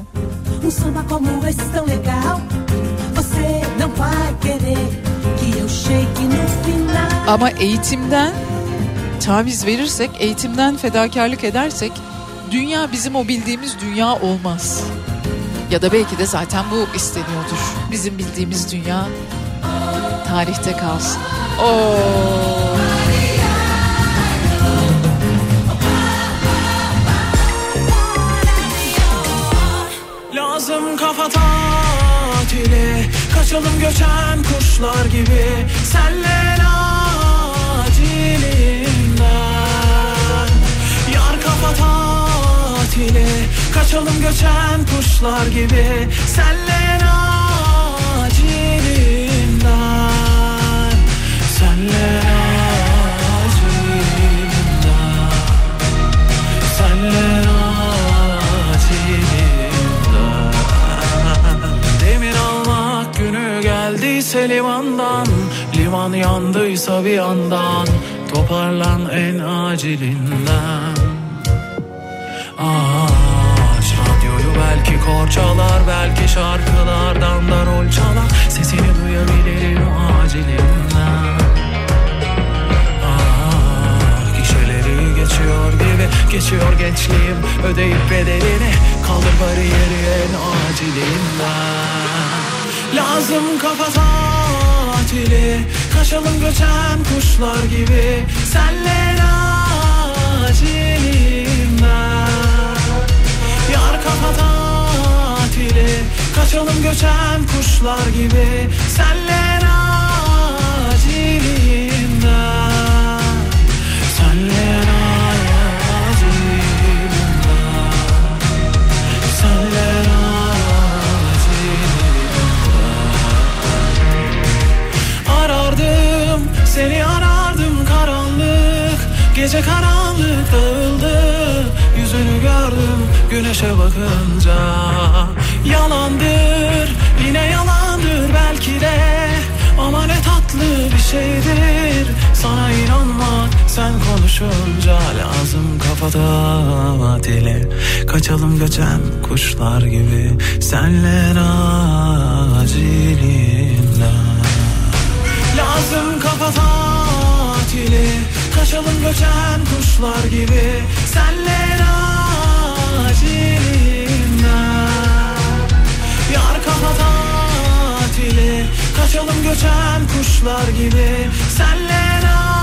Um samba como esse tão legal. Você não vai querer Ama eğitimden taviz verirsek, eğitimden fedakarlık edersek dünya bizim o bildiğimiz dünya olmaz. Ya da belki de zaten bu isteniyordur. Bizim bildiğimiz dünya tarihte kalsın. Oo. Lazım kafa tatili Kaçalım göçen kuşlar gibi Senle acilinden Yar kafa tatili Kaçalım göçen kuşlar gibi. Senle acilinden. Senle acilinden. Senle acilinden. Demir almak günü geldiyse limandan Liman yandıysa bir yandan Toparlan en acilinden. Aç radyoyu belki korçalar Belki şarkılardan da rol çalar. Sesini duyabilirim acilinden. Ah, Gişeleri geçiyor gibi Geçiyor gençliğim. Ödeyip bedelini Kaldır bariyeri en acilinden. Lazım kafa tatili. Kaçalım göçen kuşlar gibi. Senle acilinden Yar kafa tatili. Kaçalım göçen kuşlar gibi. Senle acilinden Senle Gece karanlık dağıldı Yüzünü gördüm güneşe bakınca. Yalandır yine yalandır belki de Ama ne tatlı bir şeydir. Sana inanmak sen konuşunca Lazım kafada dili Kaçalım göçen kuşlar gibi Senle acilinden Lazım kafa tatili Kaçalım göçen kuşlar gibi. Senle acilinden Yar kafa tatili. Kaçalım göçen kuşlar gibi. Senle acilinden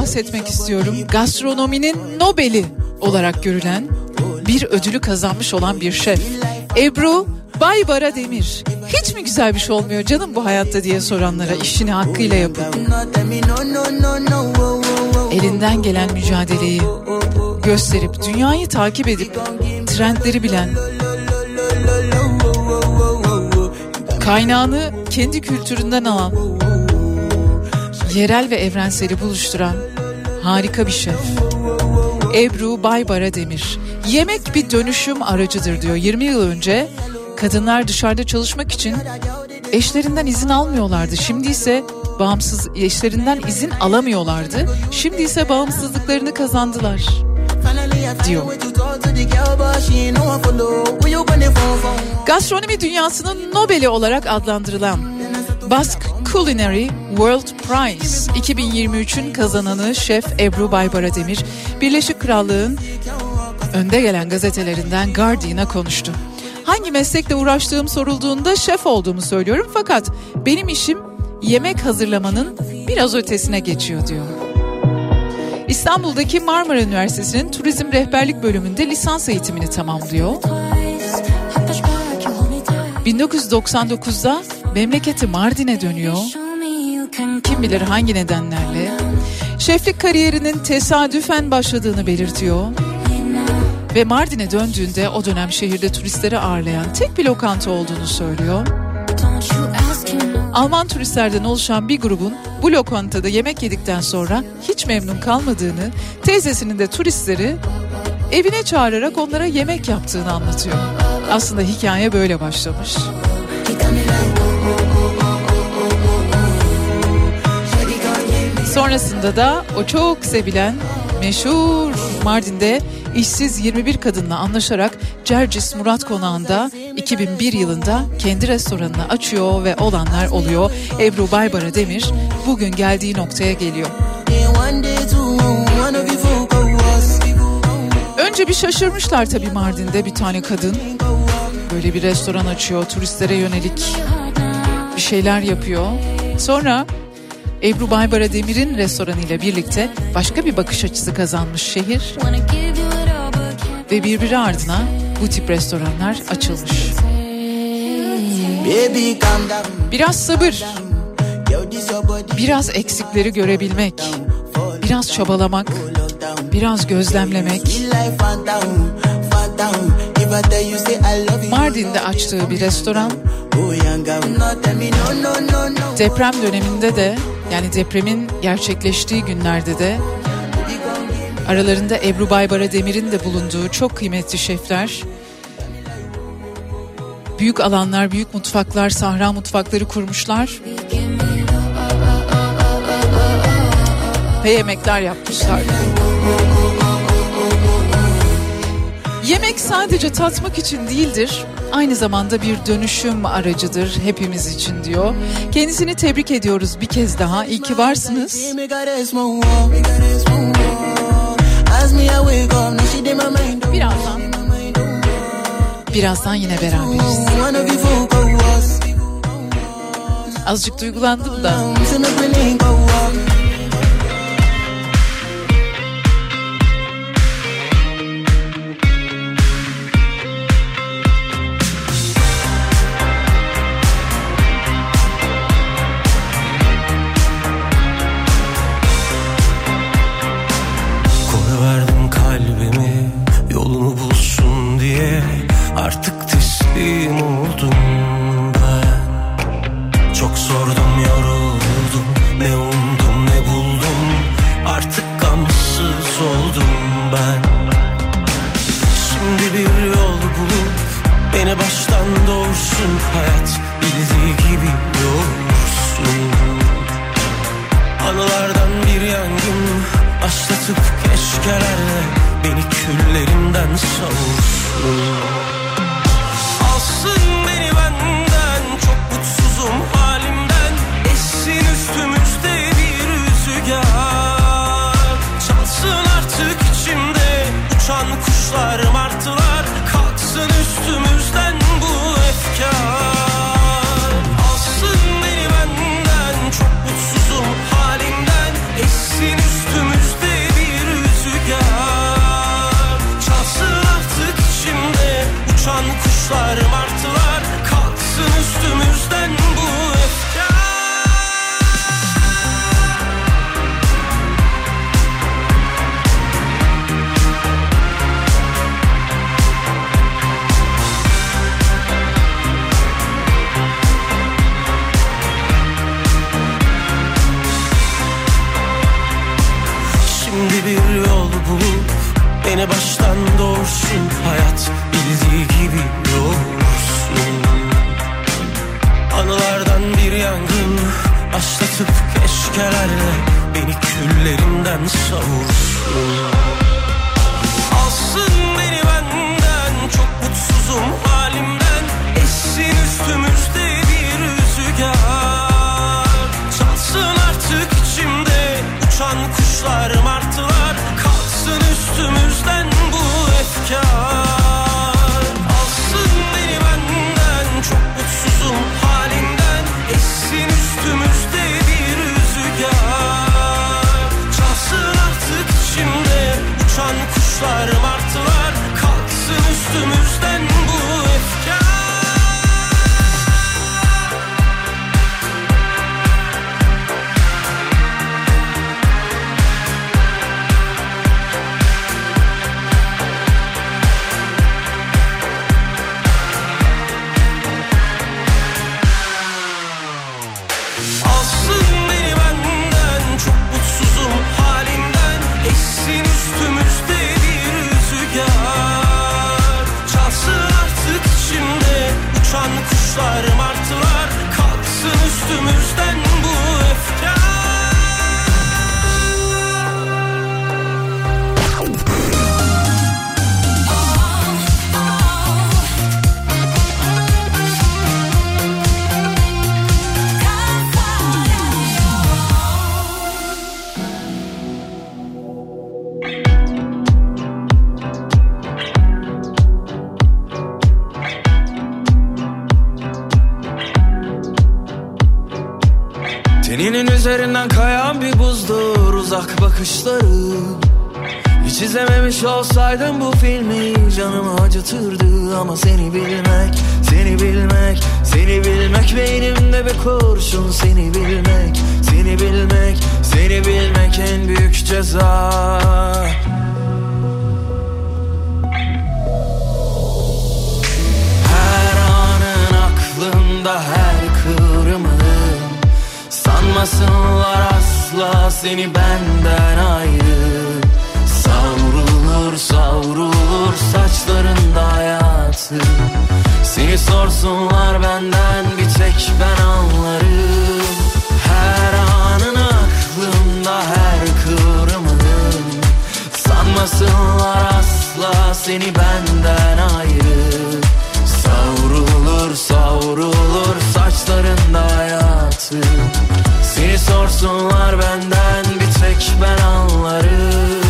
bahsetmek istiyorum. Gastronominin Nobel'i olarak görülen bir ödülü kazanmış olan bir şef. Ebru Baybara Demir. Hiç mi güzel bir şey olmuyor canım bu hayatta diye soranlara işini hakkıyla yapın. Elinden gelen mücadeleyi gösterip dünyayı takip edip trendleri bilen kaynağını kendi kültüründen alan yerel ve evrenseli buluşturan harika bir şef. Ebru Baybara Demir. Yemek bir dönüşüm aracıdır diyor. 20 yıl önce kadınlar dışarıda çalışmak için eşlerinden izin almıyorlardı. Şimdi ise bağımsız eşlerinden izin alamıyorlardı. Şimdi ise bağımsızlıklarını kazandılar diyor. Gastronomi dünyasının Nobel'i olarak adlandırılan Basque Culinary World Prize 2023'ün kazananı Şef Ebru Baybara Demir, Birleşik Krallığın önde gelen gazetelerinden Guardian'a konuştu. Hangi meslekle uğraştığım sorulduğunda şef olduğumu söylüyorum fakat benim işim yemek hazırlamanın biraz ötesine geçiyor diyor. İstanbul'daki Marmara Üniversitesi'nin turizm rehberlik bölümünde lisans eğitimini tamamlıyor. 1999'da memleketi Mardin'e dönüyor. Kim bilir hangi nedenlerle. Şeflik kariyerinin tesadüfen başladığını belirtiyor. Ve Mardin'e döndüğünde o dönem şehirde turistleri ağırlayan tek bir lokanta olduğunu söylüyor. Alman turistlerden oluşan bir grubun bu lokantada yemek yedikten sonra hiç memnun kalmadığını, teyzesinin de turistleri evine çağırarak onlara yemek yaptığını anlatıyor. Aslında hikaye böyle başlamış. Sonrasında da o çok sevilen meşhur Mardin'de işsiz 21 kadınla anlaşarak Cercis Murat Konağı'nda 2001 yılında kendi restoranını açıyor ve olanlar oluyor. Ebru Baybara Demir bugün geldiği noktaya geliyor. Önce bir şaşırmışlar tabii Mardin'de bir tane kadın böyle bir restoran açıyor turistlere yönelik bir şeyler yapıyor. Sonra Ebru Baybara Demir'in restoranıyla birlikte başka bir bakış açısı kazanmış şehir ve birbiri ardına bu tip restoranlar açılmış. Biraz sabır, biraz eksikleri görebilmek, biraz çabalamak, biraz gözlemlemek. Mardin'de açtığı bir restoran. Deprem döneminde de yani depremin gerçekleştiği günlerde de aralarında Ebru Baybara Demir'in de bulunduğu çok kıymetli şefler büyük alanlar, büyük mutfaklar, sahra mutfakları kurmuşlar. Ve yemekler yapmışlar. Yemek sadece tatmak için değildir, aynı zamanda bir dönüşüm aracıdır hepimiz için diyor. Kendisini tebrik ediyoruz bir kez daha. İyi ki varsınız. Birazdan Birazdan yine beraberiz. Azıcık duygulandım da. Olsaydım bu filmi canımı acıtırdı Ama seni bilmek, seni bilmek, seni bilmek Beynimde bir kurşun seni bilmek, seni bilmek, seni bilmek en büyük ceza. Her anın aklımda her kıvrımın Sanmasınlar asla seni benden ayrı hayatı Seni sorsunlar benden bir tek ben anlarım. Her anın aklımda her kıvrımın Sanmasınlar asla seni benden ayrı. Savrulur savrulur saçlarında hayatı. Seni sorsunlar benden bir tek ben anlarım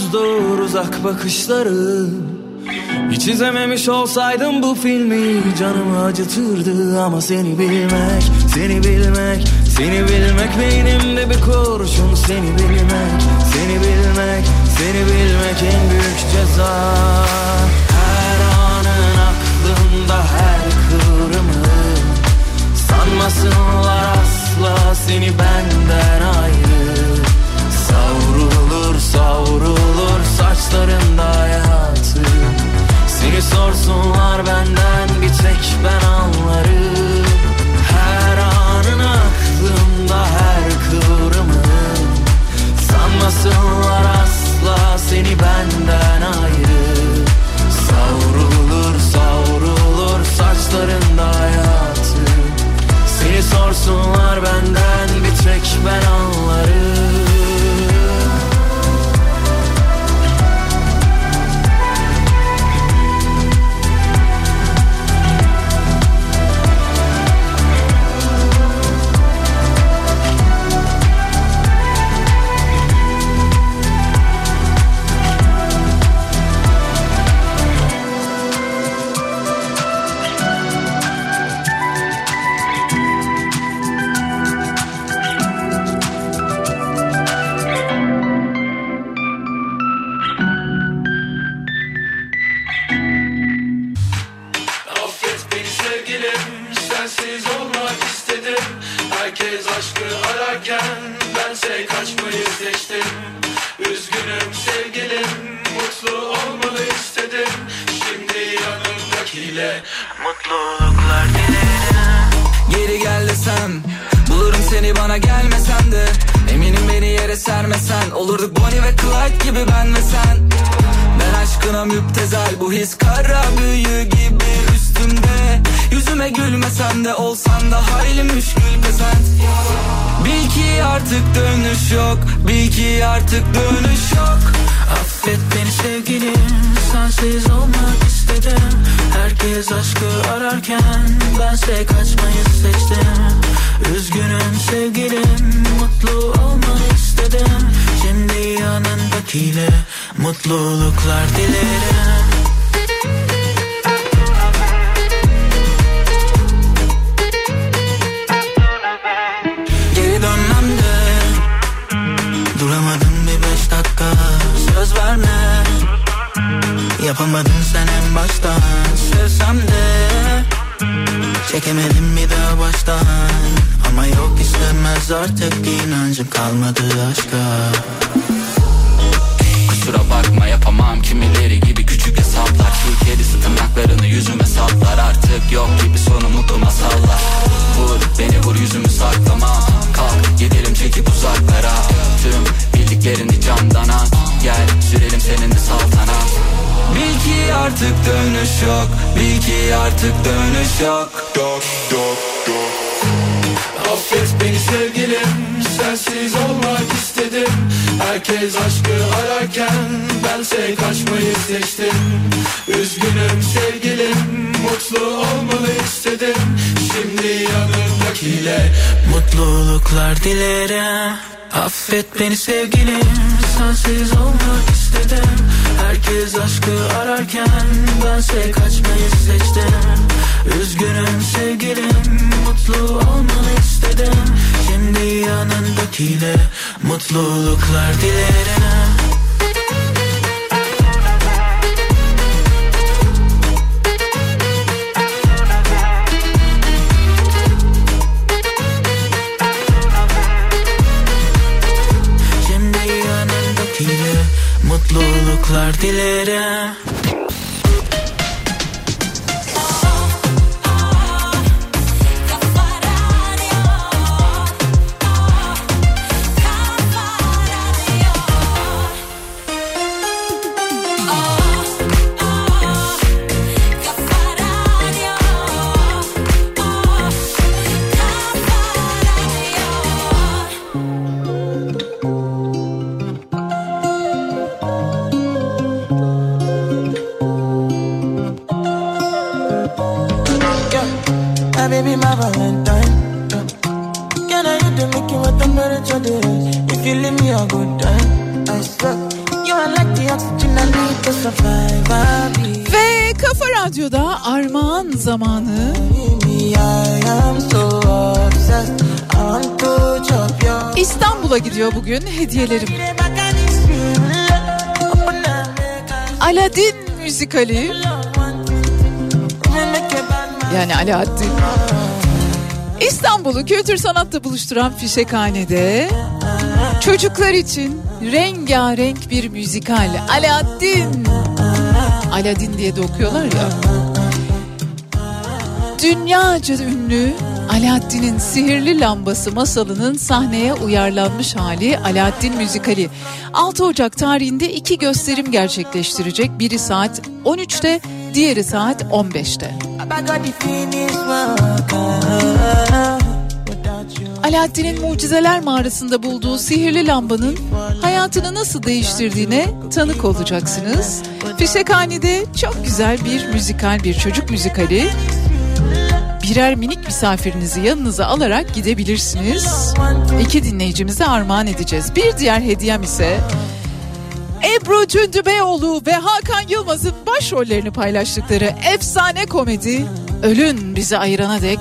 buzdur uzak bakışları. Hiç izlememiş olsaydım bu filmi canımı acıtırdı. Ama seni bilmek, seni bilmek, seni bilmek Beynimde bir kurşun. Seni bilmek, seni bilmek, seni bilmek en büyük ceza. Her anın aklımda her kıvrımın Sanmasınlar asla seni benden ayrı Savrulur saçlarında hayatı. Seni sorsunlar benden bir tek ben anlarım. Her anın aklımda her kıvrımın Sanmasınlar asla seni benden ayrı. Savrulur savrulur saçlarında hayatı. Seni sorsunlar benden bir tek ben anlarım Herkes aşkı ararken bense kaçmayı seçtim. Üzgünüm sevgilim mutlu olmalı istedim. Şimdi yanımdakiyle mutluluklar dilerim. Geri gel desem Bulurum seni bana gelmesen de. Eminim beni yere sermesen Olurduk Bonnie ve Clyde gibi ben ve sen. Ben aşkına müptezel Bu his kara büyü gibi üstümde Yüzüme gülmesen de olsan da hayli müşkül pesent Bil ki artık dönüş yok Bil ki artık dönüş yok. Affet beni sevgilim Sensiz olmak istedim. Herkes aşkı ararken Bense kaçmayı seçtim. Üzgünüm sevgilim Mutlu olmak istedim. Şimdi yanındakiyle Mutluluklar dilerim Yapamadın sen en baştan. Sevsem de Çekemedim bir daha baştan. Ama yok istemez artık inancım kalmadı aşka. Kusura bakma yapamam. Kimileri gibi küçük tırnaklarını yüzüme saplar Artık yok gibi sonu mutlu masallar Vur beni vur yüzümü saklama. Kalk gidelim çekip uzaklara. Tüm bildiklerini candan at Gel sürelim seninle saltanat Bil ki artık dönüş yok. Bil ki artık dönüş yok. Yok yok yok Affet beni sevgilim Sensiz olmak istedim. Herkes aşkı ararken Bense kaçmayı seçtim. Üzgünüm sevgilim Mutlu olmalı istedim. Şimdi yanımdakiyle Mutluluklar dilerim. Affet beni sevgilim Sensiz olmak istedim Herkes aşkı ararken Bense kaçmayı seçtim. Üzgünüm sevgilim Mutlu olmalı istedim. Şimdi yanındakiyle Mutluluklar dilerim Mutluluklar dilerim leave me a good time, I swear. You are like the oxygen I need to survive. I'll be. Ve Kafa Radyo'da armağan zamanı. İstanbul'a gidiyor bugün hediyelerim. Aladdin müzikali. Yani Alaaddin. İstanbul'u kültür sanatla buluşturan Fişekhane'de çocuklar için rengarenk bir müzikal Alaaddin. Aladdin diye de okuyorlar ya. Dünyaca ünlü Alaaddin'in sihirli lambası masalının sahneye uyarlanmış hali Alaaddin müzikali. 6 Ocak tarihinde iki gösterim gerçekleştirecek. Biri saat 13'te, diğeri saat 15'te. Alaaddin'in mucizeler mağarasında bulduğu sihirli lambanın hayatını nasıl değiştirdiğine tanık olacaksınız. Fişekhane'de çok güzel bir müzikal, bir çocuk müzikali. Birer minik misafirinizi yanınıza alarak gidebilirsiniz. İki dinleyicimize armağan edeceğiz. Bir diğer hediyem ise Ebru Cündübeyoğlu ve Hakan Yılmaz'ın başrollerini paylaştıkları efsane komedi Ölün Bizi Ayırana Dek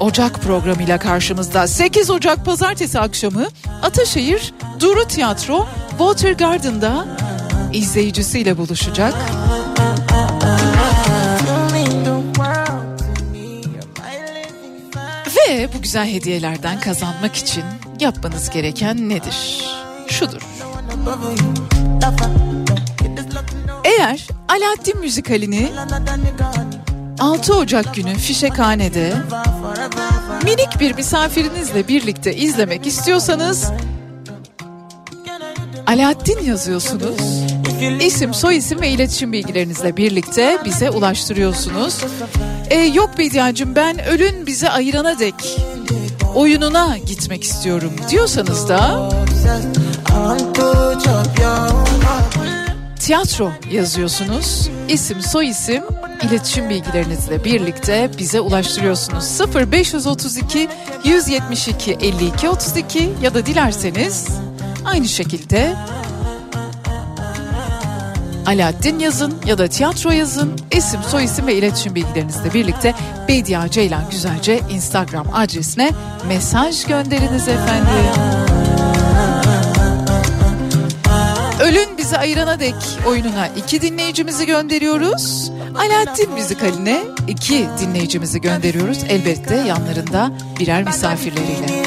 Ocak programıyla karşımızda 8 Ocak pazartesi akşamı Ataşehir Duru Tiyatro Water Garden'da izleyicisiyle buluşacak. Ve bu güzel hediyelerden kazanmak için yapmanız gereken nedir? Şudur. Eğer Alaaddin müzikalini 6 Ocak günü Fişekhane'de minik bir misafirinizle birlikte izlemek istiyorsanız Alaaddin yazıyorsunuz. İsim, soyisim ve iletişim bilgilerinizle birlikte bize ulaştırıyorsunuz. Ee, yok Bediacığım ben ölün bizi ayırana dek oyununa gitmek istiyorum diyorsanız da tiyatro yazıyorsunuz. İsim, soyisim, iletişim bilgilerinizle birlikte bize ulaştırıyorsunuz. 0532 172 52 32 ya da dilerseniz aynı şekilde Alaaddin yazın ya da tiyatro yazın. İsim, soyisim ve iletişim bilgilerinizle birlikte Bedia Ceylan Güzelce Instagram adresine mesaj gönderiniz efendim. Ayırana dek oyununa iki dinleyicimizi gönderiyoruz. Alaaddin müzikaline iki dinleyicimizi gönderiyoruz. Elbette yanlarında birer misafirleriyle.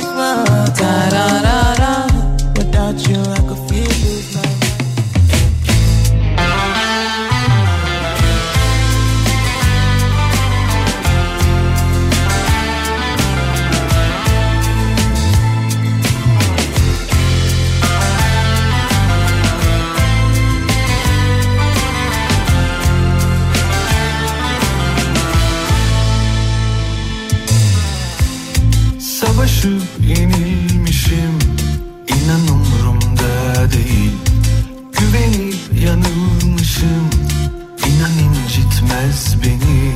Savaşıp yenilmişim. İnan umurumda değil. Güvenip yanılmışım. İnan incitmez beni.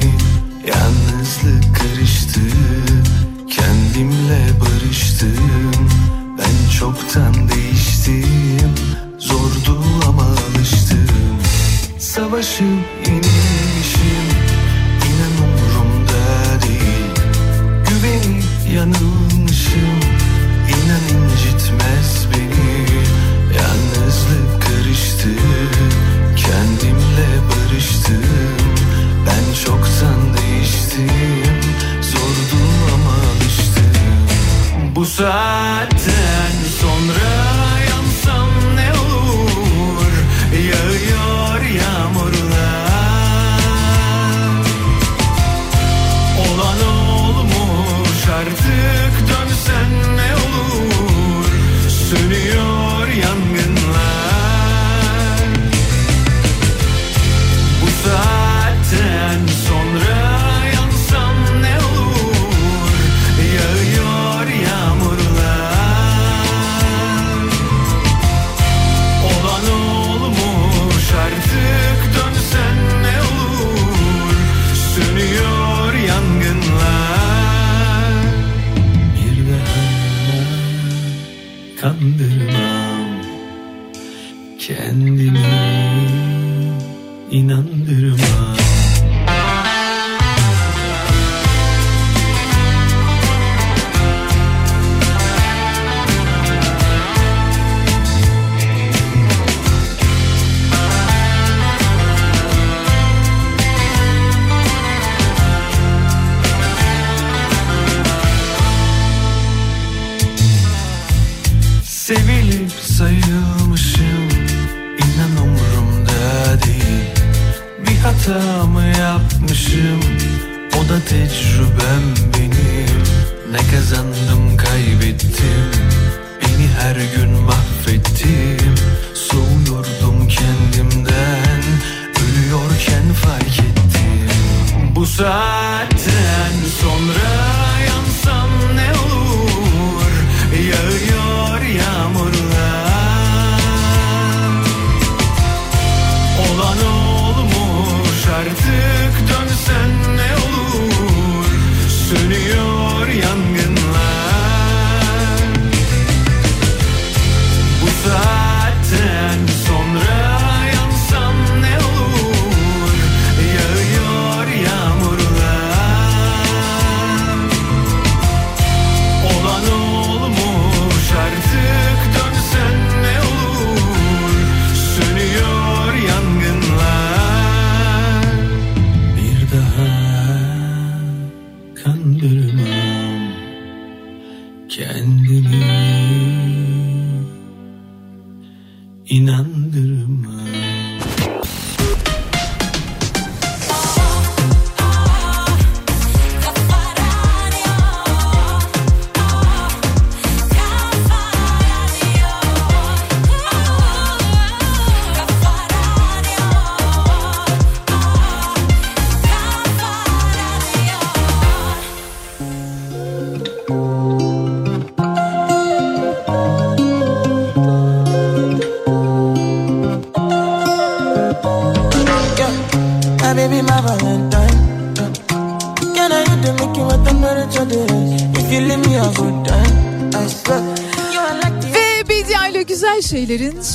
Yalnızlık karıştı. Kendimle barıştım. Ben çoktan değiştim. Zordu ama alıştım. Savaşıp yenilmişim. İnan umurumda değil. Güvenip yanılmışım alıştım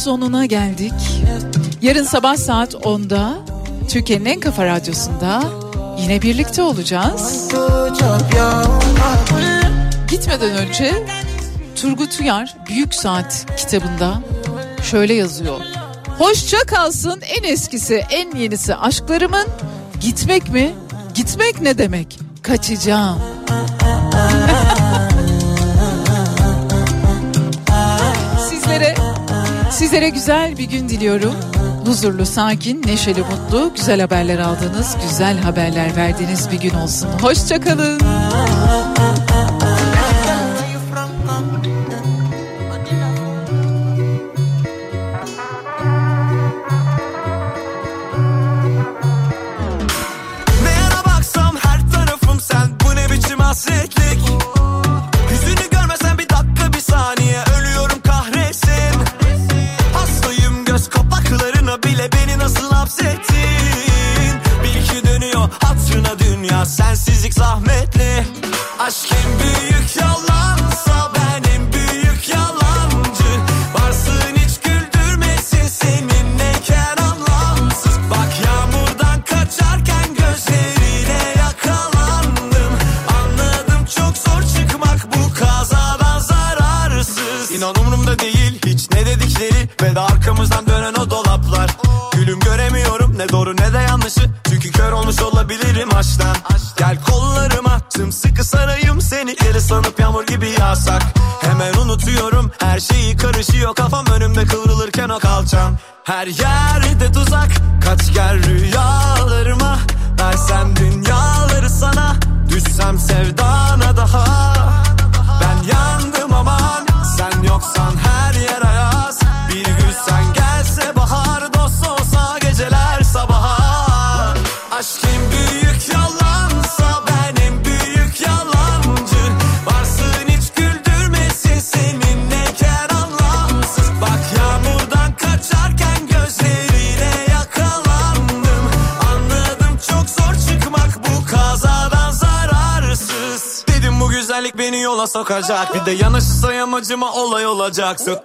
sonuna geldik. Yarın sabah saat 10'da Türkiye'nin en kafa radyosunda yine birlikte olacağız. Gitmeden önce Turgut Uyar Büyük Saat kitabında şöyle yazıyor. Hoşça kalsın en eskisi en yenisi aşklarımın. Gitmek mi? Gitmek ne demek? Kaçacağım. Sizlere güzel bir gün diliyorum. Huzurlu, sakin, neşeli, mutlu, güzel haberler aldığınız, güzel haberler verdiğiniz bir gün olsun. Hoşçakalın. olacak. Bir de yanaşırsa yamacıma olay olacaksın